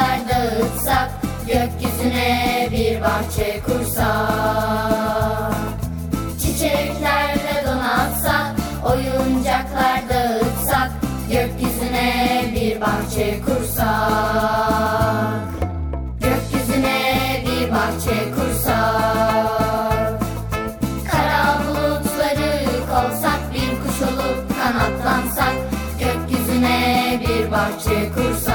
oyuncaklar dağıtsak, gökyüzüne bir bahçe kursak. Çiçeklerle donatsak, oyuncaklar dağıtsak, gökyüzüne bir bahçe kursak. Gökyüzüne bir bahçe kursak. Kara bulutları kovsak, bir kuş olup kanatlansak, gökyüzüne bir bahçe kursak.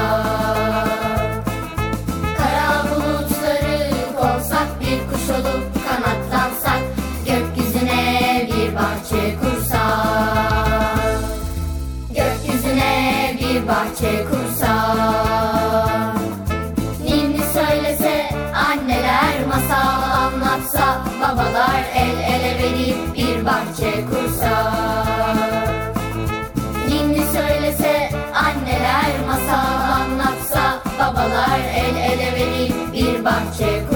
Bahçe kursak. Ninni söylese anneler masal anlatsa babalar el ele verip bir bahçe kursak. Ninni söylese anneler masal anlatsa babalar el ele verip bir bahçe kursak.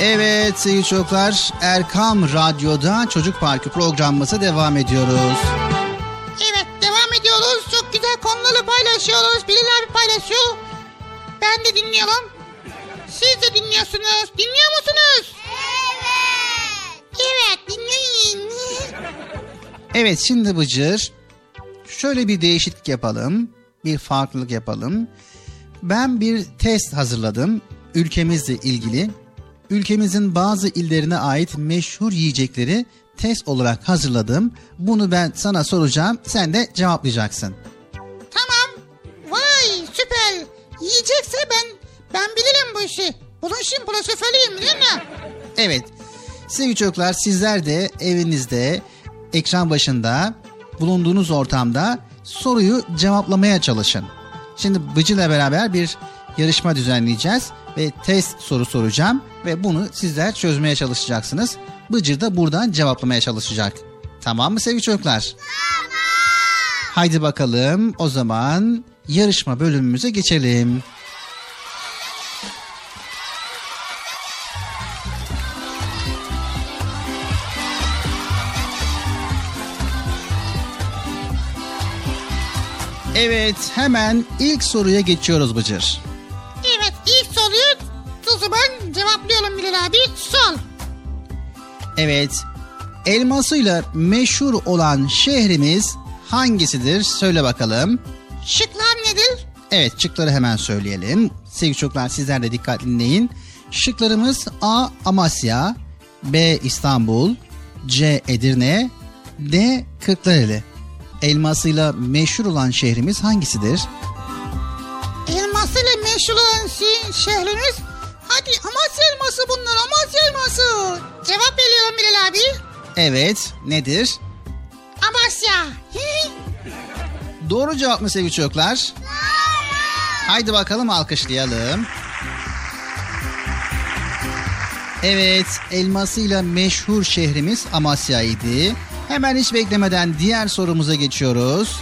Evet sevgili çocuklar Erkam Radyo'da Çocuk Parkı programımıza devam ediyoruz. Evet devam ediyoruz. Çok güzel konuları paylaşıyoruz. Bilal abi paylaşıyor. Ben de dinliyorum. Siz de dinliyorsunuz. Dinliyor musunuz? Evet. Evet dinleyin. Evet şimdi Bıcır şöyle bir değişiklik yapalım. Bir farklılık yapalım. Ben bir test hazırladım ülkemizle ilgili. Ülkemizin bazı illerine ait meşhur yiyecekleri test olarak hazırladım. Bunu ben sana soracağım. Sen de cevaplayacaksın. Tamam. Vay süper. Yiyecekse ben ben bilirim bu işi. Bunun profesörüyüm değil mi? Evet. Sevgili çocuklar sizler de evinizde, ekran başında, bulunduğunuz ortamda soruyu cevaplamaya çalışın. Şimdi Bıcı'la beraber bir yarışma düzenleyeceğiz ve test soru soracağım ve bunu sizler çözmeye çalışacaksınız. Bıcır da buradan cevaplamaya çalışacak. Tamam mı sevgili çocuklar? Tamam. Haydi bakalım o zaman yarışma bölümümüze geçelim. Evet hemen ilk soruya geçiyoruz Bıcır. Evet ilk soruyu o zaman cevaplayalım Bilal abi. Sol. Evet elmasıyla meşhur olan şehrimiz hangisidir? Söyle bakalım. Şıklar nedir? Evet şıkları hemen söyleyelim. Sevgili çocuklar sizler de dikkatli dinleyin. Şıklarımız A. Amasya B. İstanbul C. Edirne D. Kırklareli. Elmasıyla meşhur olan şehrimiz hangisidir? Elmasıyla meşhur olan şehrimiz Hadi Amasya elması bunlar Amasya elması. Cevap veriyorum Bilal abi. Evet nedir? Amasya. Doğru cevap mı sevgili çocuklar? Haydi bakalım alkışlayalım. Evet, elmasıyla meşhur şehrimiz Amasya'ydı. Hemen hiç beklemeden diğer sorumuza geçiyoruz.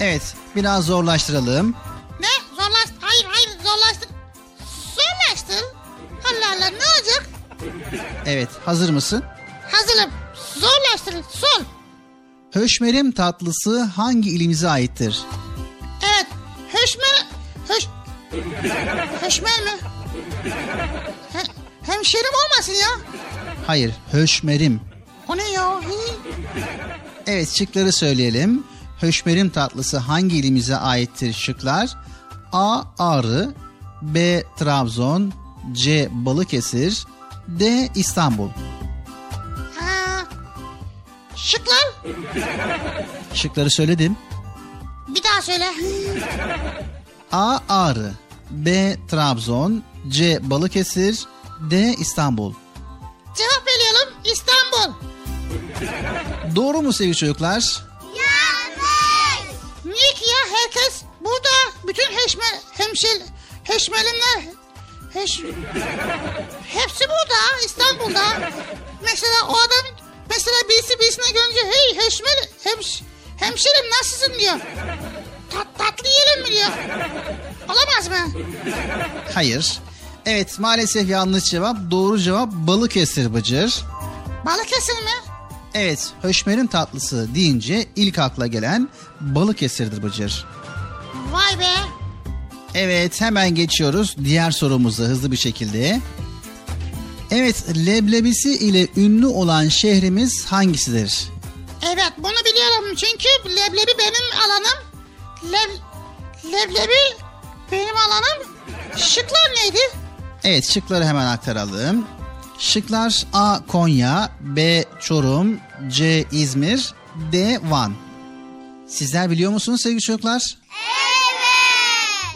Evet, biraz zorlaştıralım. ne? Zorlaştı. Hayır hayır zorlaştı. Zorlaştı. Allah Allah ne olacak? Evet, hazır mısın? Hazırım. Zorlaştırın. Sol. Höşmerim tatlısı hangi ilimize aittir? Evet. Höşmer. Höş. Höşmer mi? He, hemşerim olmasın ya. Hayır, höşmerim. O ne ya? Evet, şıkları söyleyelim. Höşmerim tatlısı hangi ilimize aittir şıklar? A. Ağrı B. Trabzon C. Balıkesir D. İstanbul Ha. Şıklar. Şıkları söyledim. Bir daha söyle. A. Ağrı B. Trabzon C. Balıkesir D. İstanbul Cevap veriyorum. İstanbul. Doğru mu sevgili çocuklar? Yanlış. Niye ki ya herkes burada bütün heşme, hemşel, heşmelimler heş, hepsi burada İstanbul'da. Mesela o adam mesela birisi birisine görünce hey heşmel, hemş, hemşerim nasılsın diyor. Tat, tatlı yiyelim mi diyor. Olamaz mı? Hayır. Evet maalesef yanlış cevap. Doğru cevap Balıkesir Bıcır. Balıkesir mi? Evet, höşmerin tatlısı deyince ilk akla gelen Balıkesir'dir Bıcır. Vay be. Evet, hemen geçiyoruz diğer sorumuza hızlı bir şekilde. Evet, leblebisi ile ünlü olan şehrimiz hangisidir? Evet bunu biliyorum çünkü leblebi benim alanım. Leb, leblebi benim alanım. Şıklar neydi? Evet şıkları hemen aktaralım. Şıklar A. Konya, B. Çorum, C. İzmir, D. Van. Sizler biliyor musunuz sevgili çocuklar?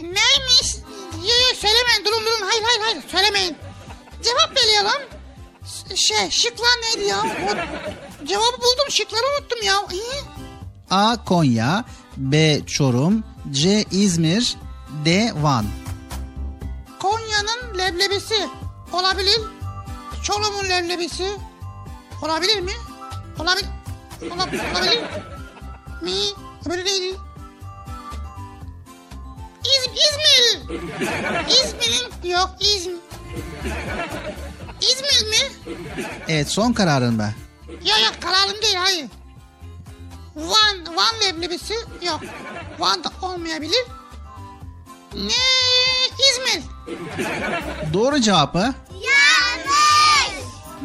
Neymiş? Yo, yo, söylemeyin durun durun hayır hayır hayır söylemeyin. Cevap veriyorum. Şey şıklar neydi ya? O, cevabı buldum şıkları unuttum ya. İyi. A. Konya, B. Çorum, C. İzmir, D. Van. Konya'nın leblebisi olabilir. Çorum'un leblebisi olabilir mi? Olabilir. Olabilir, olabilir mi? Öbürü neydi? İz, İzmir. İzmir'in yok İzmir. İzmir mi? Evet son kararın mı? Ya ya kararım değil hayır. Van, Van leblebisi yok. Van da olmayabilir. Ne? İzmir. Doğru cevap mı?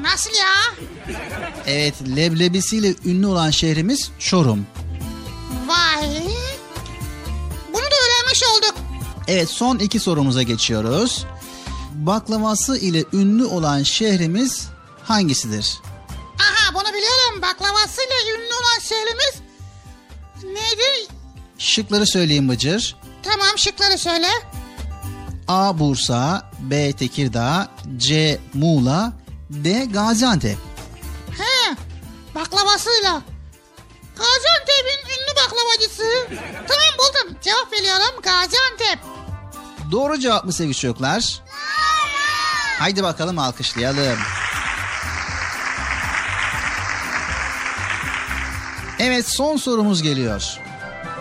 Nasıl ya? Evet leblebisiyle ünlü olan şehrimiz Çorum. Vay. Bunu da öğrenmiş olduk. Evet son iki sorumuza geçiyoruz. Baklavası ile ünlü olan şehrimiz hangisidir? Aha bunu biliyorum. Baklavasıyla ünlü olan şehrimiz neydi? Şıkları söyleyeyim Bıcır. Tamam şıkları söyle. A. Bursa, B. Tekirdağ, C. Muğla, D. Gaziantep. He, baklavasıyla. Gaziantep'in ünlü baklavacısı. Tamam buldum. Cevap veriyorum Gaziantep. Doğru cevap mı sevgili çocuklar? Haydi bakalım alkışlayalım. Evet son sorumuz geliyor.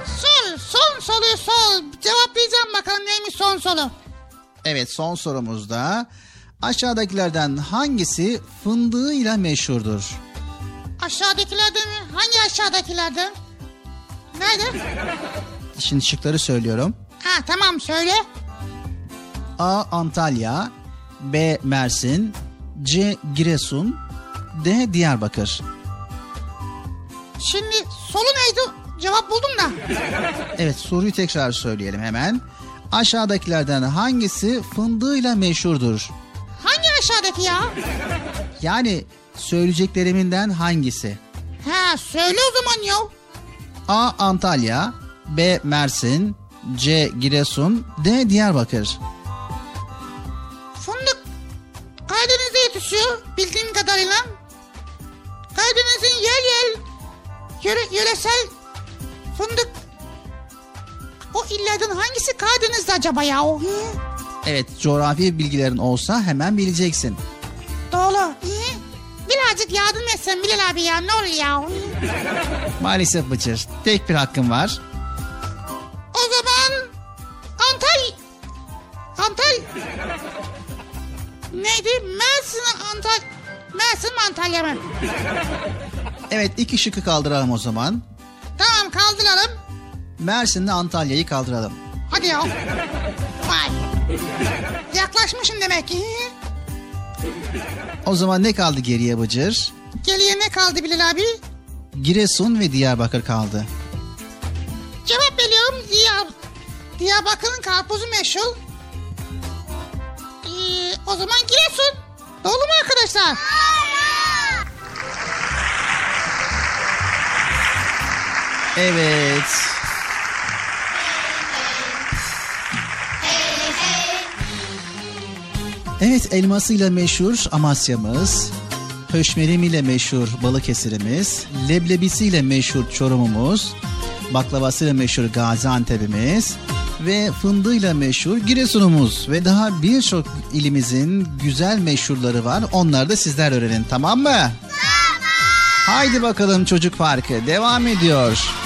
Sol, son soruyu sol. Cevaplayacağım bakalım neymiş son soru. Evet son sorumuzda aşağıdakilerden hangisi fındığıyla meşhurdur? Aşağıdakilerden mi? Hangi aşağıdakilerden? Nerede? Şimdi şıkları söylüyorum. Ha tamam söyle. A. Antalya B. Mersin C. Giresun D. Diyarbakır Şimdi solu neydi? Cevap buldum da. Evet soruyu tekrar söyleyelim hemen. Aşağıdakilerden hangisi fındığıyla meşhurdur? Hangi aşağıdaki ya? Yani söyleyeceklerimden hangisi? Ha söyle o zaman ya. A. Antalya B. Mersin C. Giresun D. Diyarbakır Fındık Karadeniz'de yetişiyor bildiğim kadarıyla. Karadeniz'in yel yel yöre, yöresel fındık o illerden hangisi Karadeniz'de acaba ya? Hı? Evet coğrafi bilgilerin olsa hemen bileceksin. Doğru. Hı? Birazcık yardım etsen Bilal abi ya ne olur ya. Maalesef Bıcır tek bir hakkın var. O zaman Antal Antal neydi? Mersin Antal Mersin mi Antalya mı? Evet iki şıkkı kaldıralım o zaman. Tamam kaldıralım. Mersin'le Antalya'yı kaldıralım. Hadi ya. Yaklaşmışım demek ki. O zaman ne kaldı geriye Bıcır? Geriye ne kaldı Bilal abi? Giresun ve Diyarbakır kaldı. Cevap veriyorum Diyar. Diyarbakır'ın karpuzu meşhur. Ee, o zaman Giresun. Doğru mu arkadaşlar? Evet. Evet elmasıyla meşhur Amasya'mız, höşmerimiyle meşhur Balıkesir'imiz, leblebisiyle meşhur Çorum'umuz, baklavasıyla meşhur Gaziantep'imiz ve fındığıyla meşhur Giresun'umuz ve daha birçok ilimizin güzel meşhurları var. Onları da sizler öğrenin tamam mı? Tamam. Haydi bakalım Çocuk Parkı devam ediyor.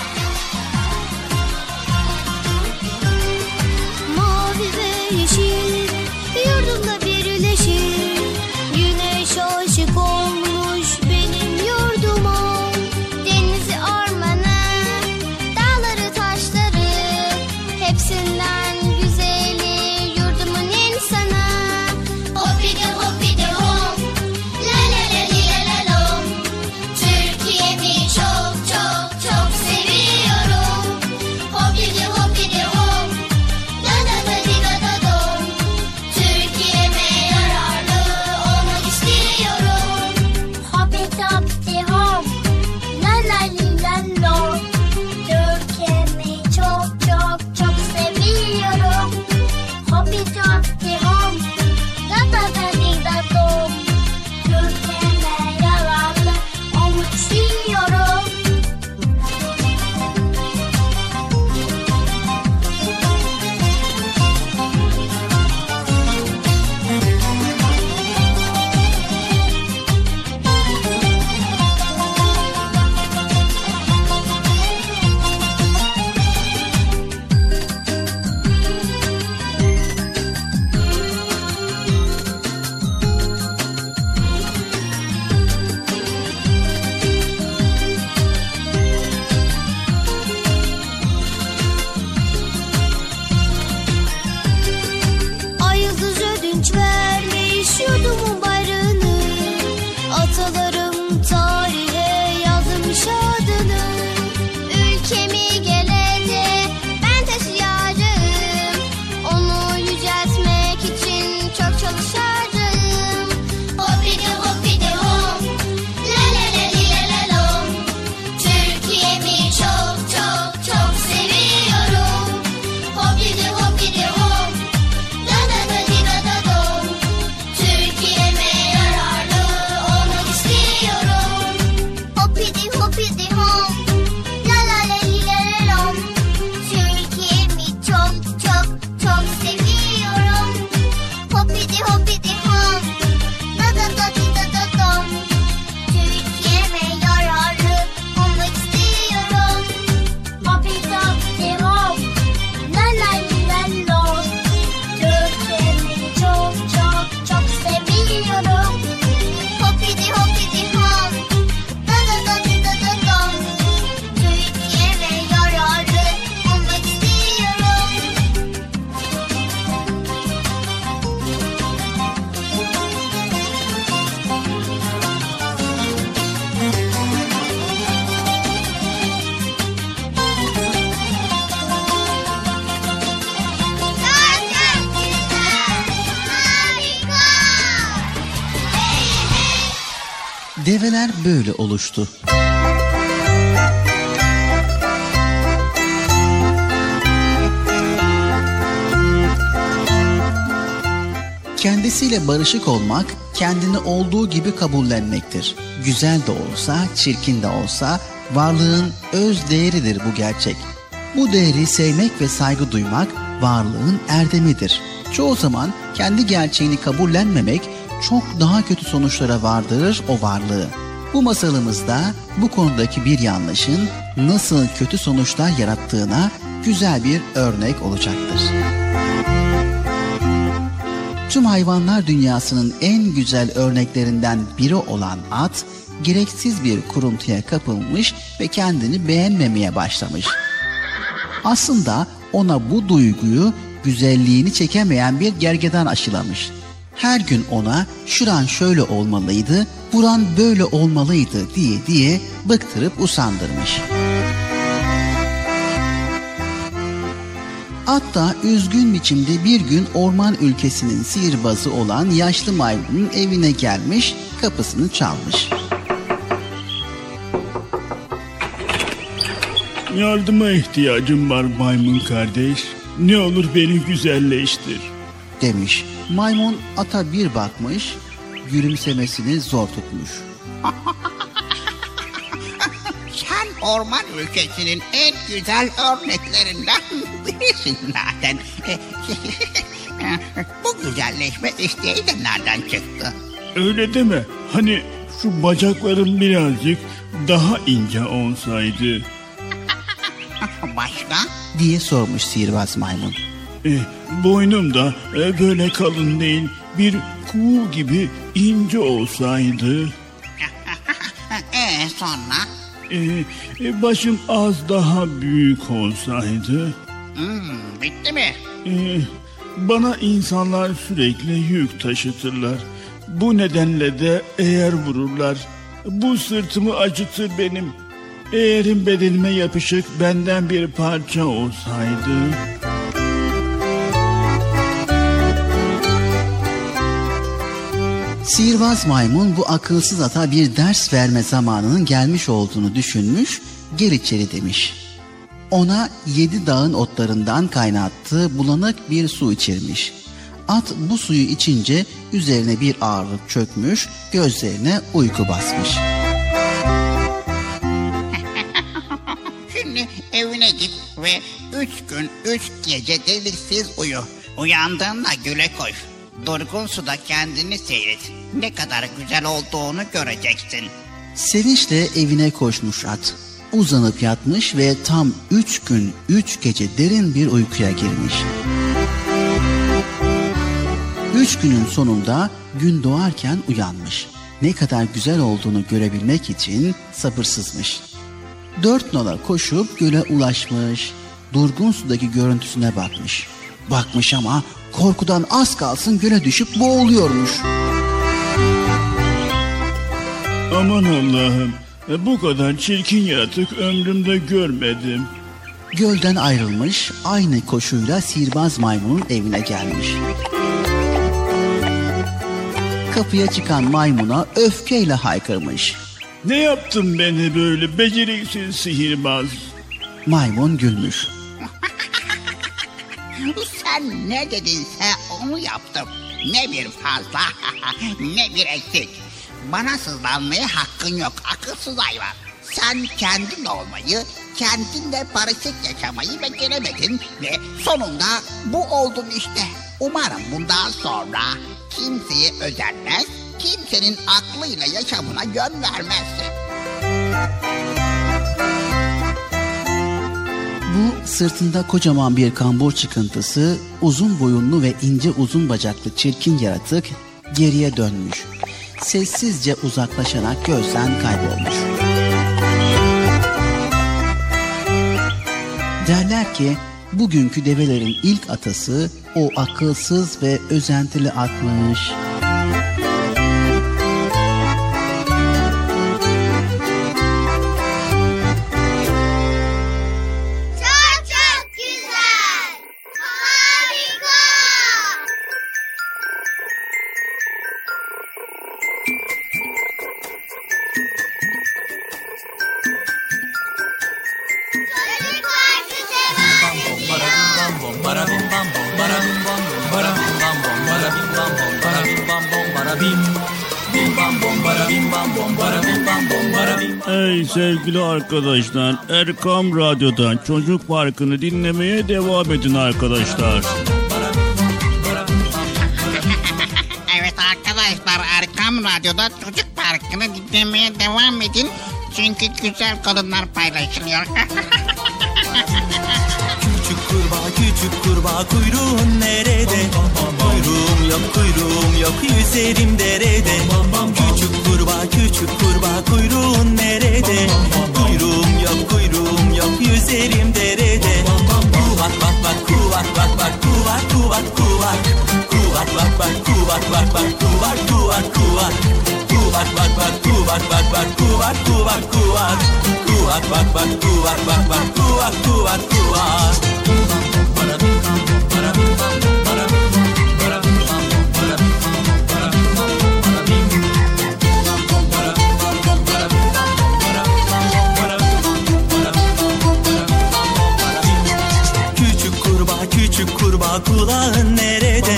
Barışık olmak, kendini olduğu gibi kabullenmektir. Güzel de olsa, çirkin de olsa varlığın öz değeridir bu gerçek. Bu değeri sevmek ve saygı duymak varlığın erdemidir. Çoğu zaman kendi gerçeğini kabullenmemek çok daha kötü sonuçlara vardırır o varlığı. Bu masalımızda bu konudaki bir yanlışın nasıl kötü sonuçlar yarattığına güzel bir örnek olacaktır. Tüm hayvanlar dünyasının en güzel örneklerinden biri olan at, gereksiz bir kuruntuya kapılmış ve kendini beğenmemeye başlamış. Aslında ona bu duyguyu güzelliğini çekemeyen bir gergedan aşılamış. Her gün ona şuran şöyle olmalıydı, buran böyle olmalıydı diye diye bıktırıp usandırmış. Hatta üzgün biçimde bir gün orman ülkesinin sihirbazı olan yaşlı maymunun evine gelmiş, kapısını çalmış. Yardıma ihtiyacım var maymun kardeş. Ne olur beni güzelleştir. Demiş. Maymun ata bir bakmış, gülümsemesini zor tutmuş. Orman ülkesinin en güzel örneklerinden birisin zaten. Bu güzelleşme isteği de nereden çıktı? Öyle deme. Hani şu bacaklarım birazcık daha ince olsaydı. Başka? diye sormuş sihirbaz maymun. E, boynum da e, böyle kalın değil, bir kuğu gibi ince olsaydı. Ee sonra? E, e, başım az daha büyük olsaydı. Hmm, bitti mi? E, bana insanlar sürekli yük taşıtırlar. Bu nedenle de eğer vururlar. Bu sırtımı acıtır benim. Eğerim bedenime yapışık benden bir parça olsaydı. Sihirbaz maymun bu akılsız ata bir ders verme zamanının gelmiş olduğunu düşünmüş, gel içeri demiş. Ona yedi dağın otlarından kaynattığı bulanık bir su içirmiş. At bu suyu içince üzerine bir ağırlık çökmüş, gözlerine uyku basmış. Şimdi evine git ve üç gün üç gece deliksiz uyu. Uyandığında güle koş. Durgun suda kendini seyret. Ne kadar güzel olduğunu göreceksin. Sevinçle evine koşmuş at. Uzanıp yatmış ve tam üç gün üç gece derin bir uykuya girmiş. Üç günün sonunda gün doğarken uyanmış. Ne kadar güzel olduğunu görebilmek için sabırsızmış. Dört nala koşup göle ulaşmış. Durgun sudaki görüntüsüne bakmış. Bakmış ama korkudan az kalsın göle düşüp boğuluyormuş. Aman Allah'ım e, bu kadar çirkin yaratık ömrümde görmedim. Gölden ayrılmış aynı koşuyla sihirbaz maymunun evine gelmiş. Kapıya çıkan maymuna öfkeyle haykırmış. Ne yaptın beni böyle beceriksiz sihirbaz? Maymun gülmüş. Sen ne dedinse onu yaptım. Ne bir fazla ne bir eksik. Bana sızlanmaya hakkın yok akılsız hayvan. Sen kendin olmayı, kendinle barışık yaşamayı beceremedin ve sonunda bu oldun işte. Umarım bundan sonra kimseye özenmez, kimsenin aklıyla yaşamına yön vermezsin. Bu sırtında kocaman bir kambur çıkıntısı, uzun boyunlu ve ince uzun bacaklı çirkin yaratık geriye dönmüş. Sessizce uzaklaşarak gözden kaybolmuş. Derler ki bugünkü develerin ilk atası o akılsız ve özentili atmış. Arkadaşlar, Erkam Radyo'da Çocuk Parkı'nı dinlemeye devam edin arkadaşlar. Evet arkadaşlar Erkam Radyo'da Çocuk Parkı'nı dinlemeye devam edin. Çünkü güzel kadınlar paylaşılıyor. Küçük kurbağa küçük kurbağa kuyruğun nerede? Kuyruğum yok kuyruğum yok yüzerim derede. Küçük kurbağa küçük kurbağa kuyruğun nerede? Kuyruğum yok kuyruğum yok yüzerim derede. Kuvak bak bak kuvak bak bak kuvak kuvak kuvak. Kuvak bak bak kuvak bak bak kuvak kuvak kuvak. Kuvak bak bak kuvak bak bak kuvak kuvak kuvak. Kuvak bak bak kuvak bak bak kuvak kuvak kuvak. Kulağın nerede?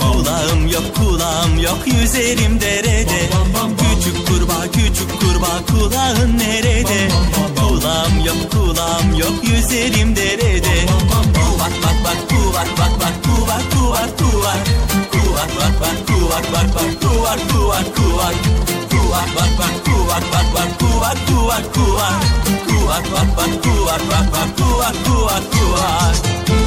Kulağım yok kulağım yok yüzerim derede. Küçük kurbağa küçük kurbağa kulağın nerede? Kulağım yok kulağım yok yüzerim derede. Kuvak bak bak kuvak bak bak kuvak kuvak kuvak. Kuvak bak bak kuvak bak bak kuvak kuvak kuvak. Kuvak bak bak kuvak bak bak kuvak kuvak kuvak. Kuvak bak bak kuvak bak bak kuvak kuvak kuvak.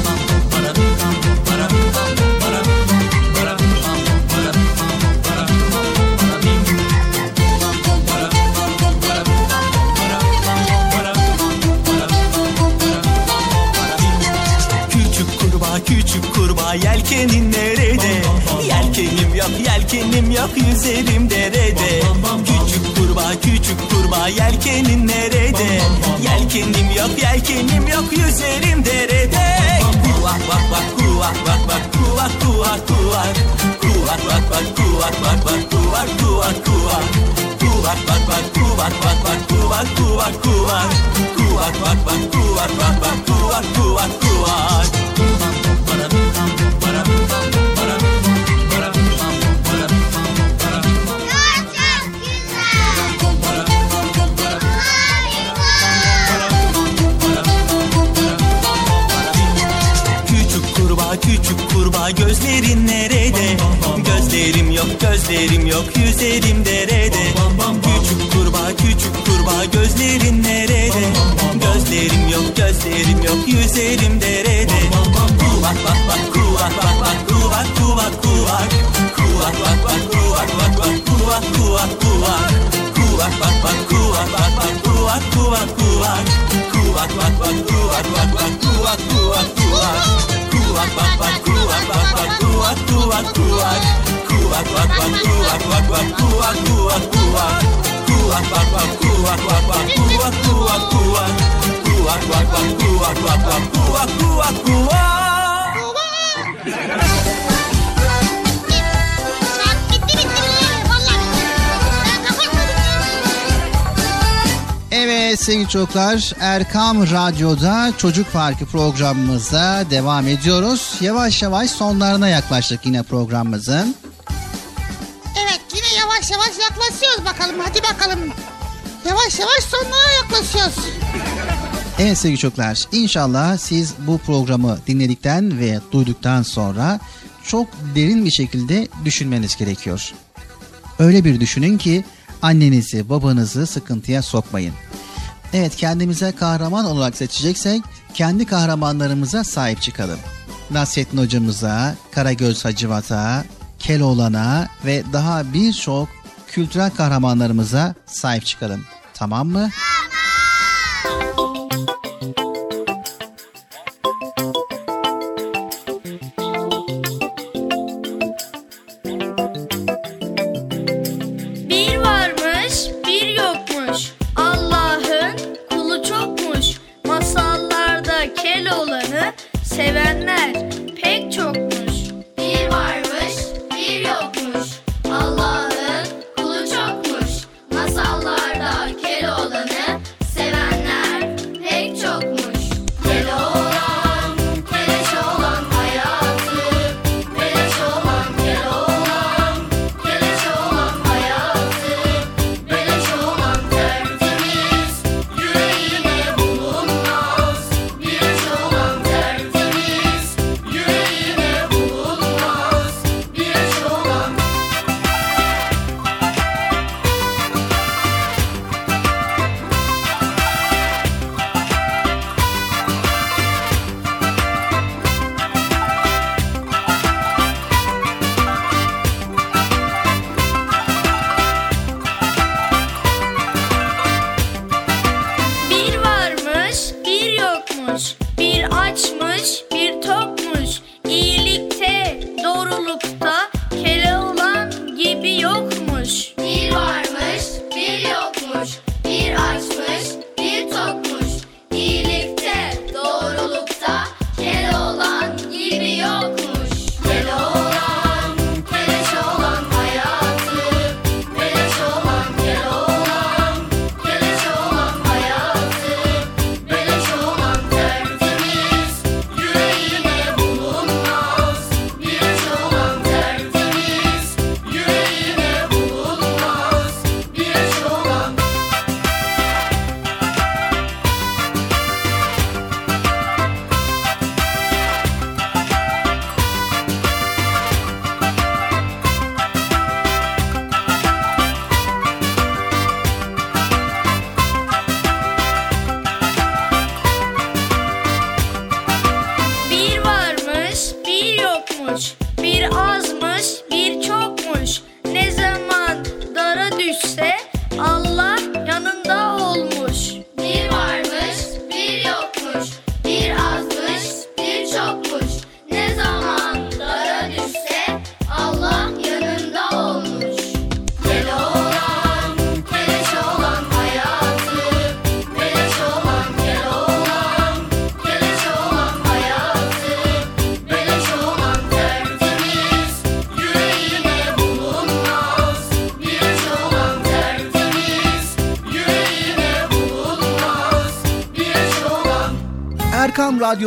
Yok yüzerim derede. Küçük kurbağa küçük kurbağa yelkenin nerede? Yelkenim yok yelkenim yok yüzerim derede. Kuvak bak çocuklar Erkam Radyo'da Çocuk Parkı programımıza devam ediyoruz. Yavaş yavaş sonlarına yaklaştık yine programımızın. Evet yine yavaş yavaş yaklaşıyoruz bakalım hadi bakalım. Yavaş yavaş sonlara yaklaşıyoruz. Evet sevgili çocuklar inşallah siz bu programı dinledikten ve duyduktan sonra çok derin bir şekilde düşünmeniz gerekiyor. Öyle bir düşünün ki annenizi babanızı sıkıntıya sokmayın. Evet kendimize kahraman olarak seçeceksek kendi kahramanlarımıza sahip çıkalım. Nasrettin hocamıza, Karagöz Hacivat'a, Keloğlan'a ve daha birçok kültürel kahramanlarımıza sahip çıkalım. Tamam mı?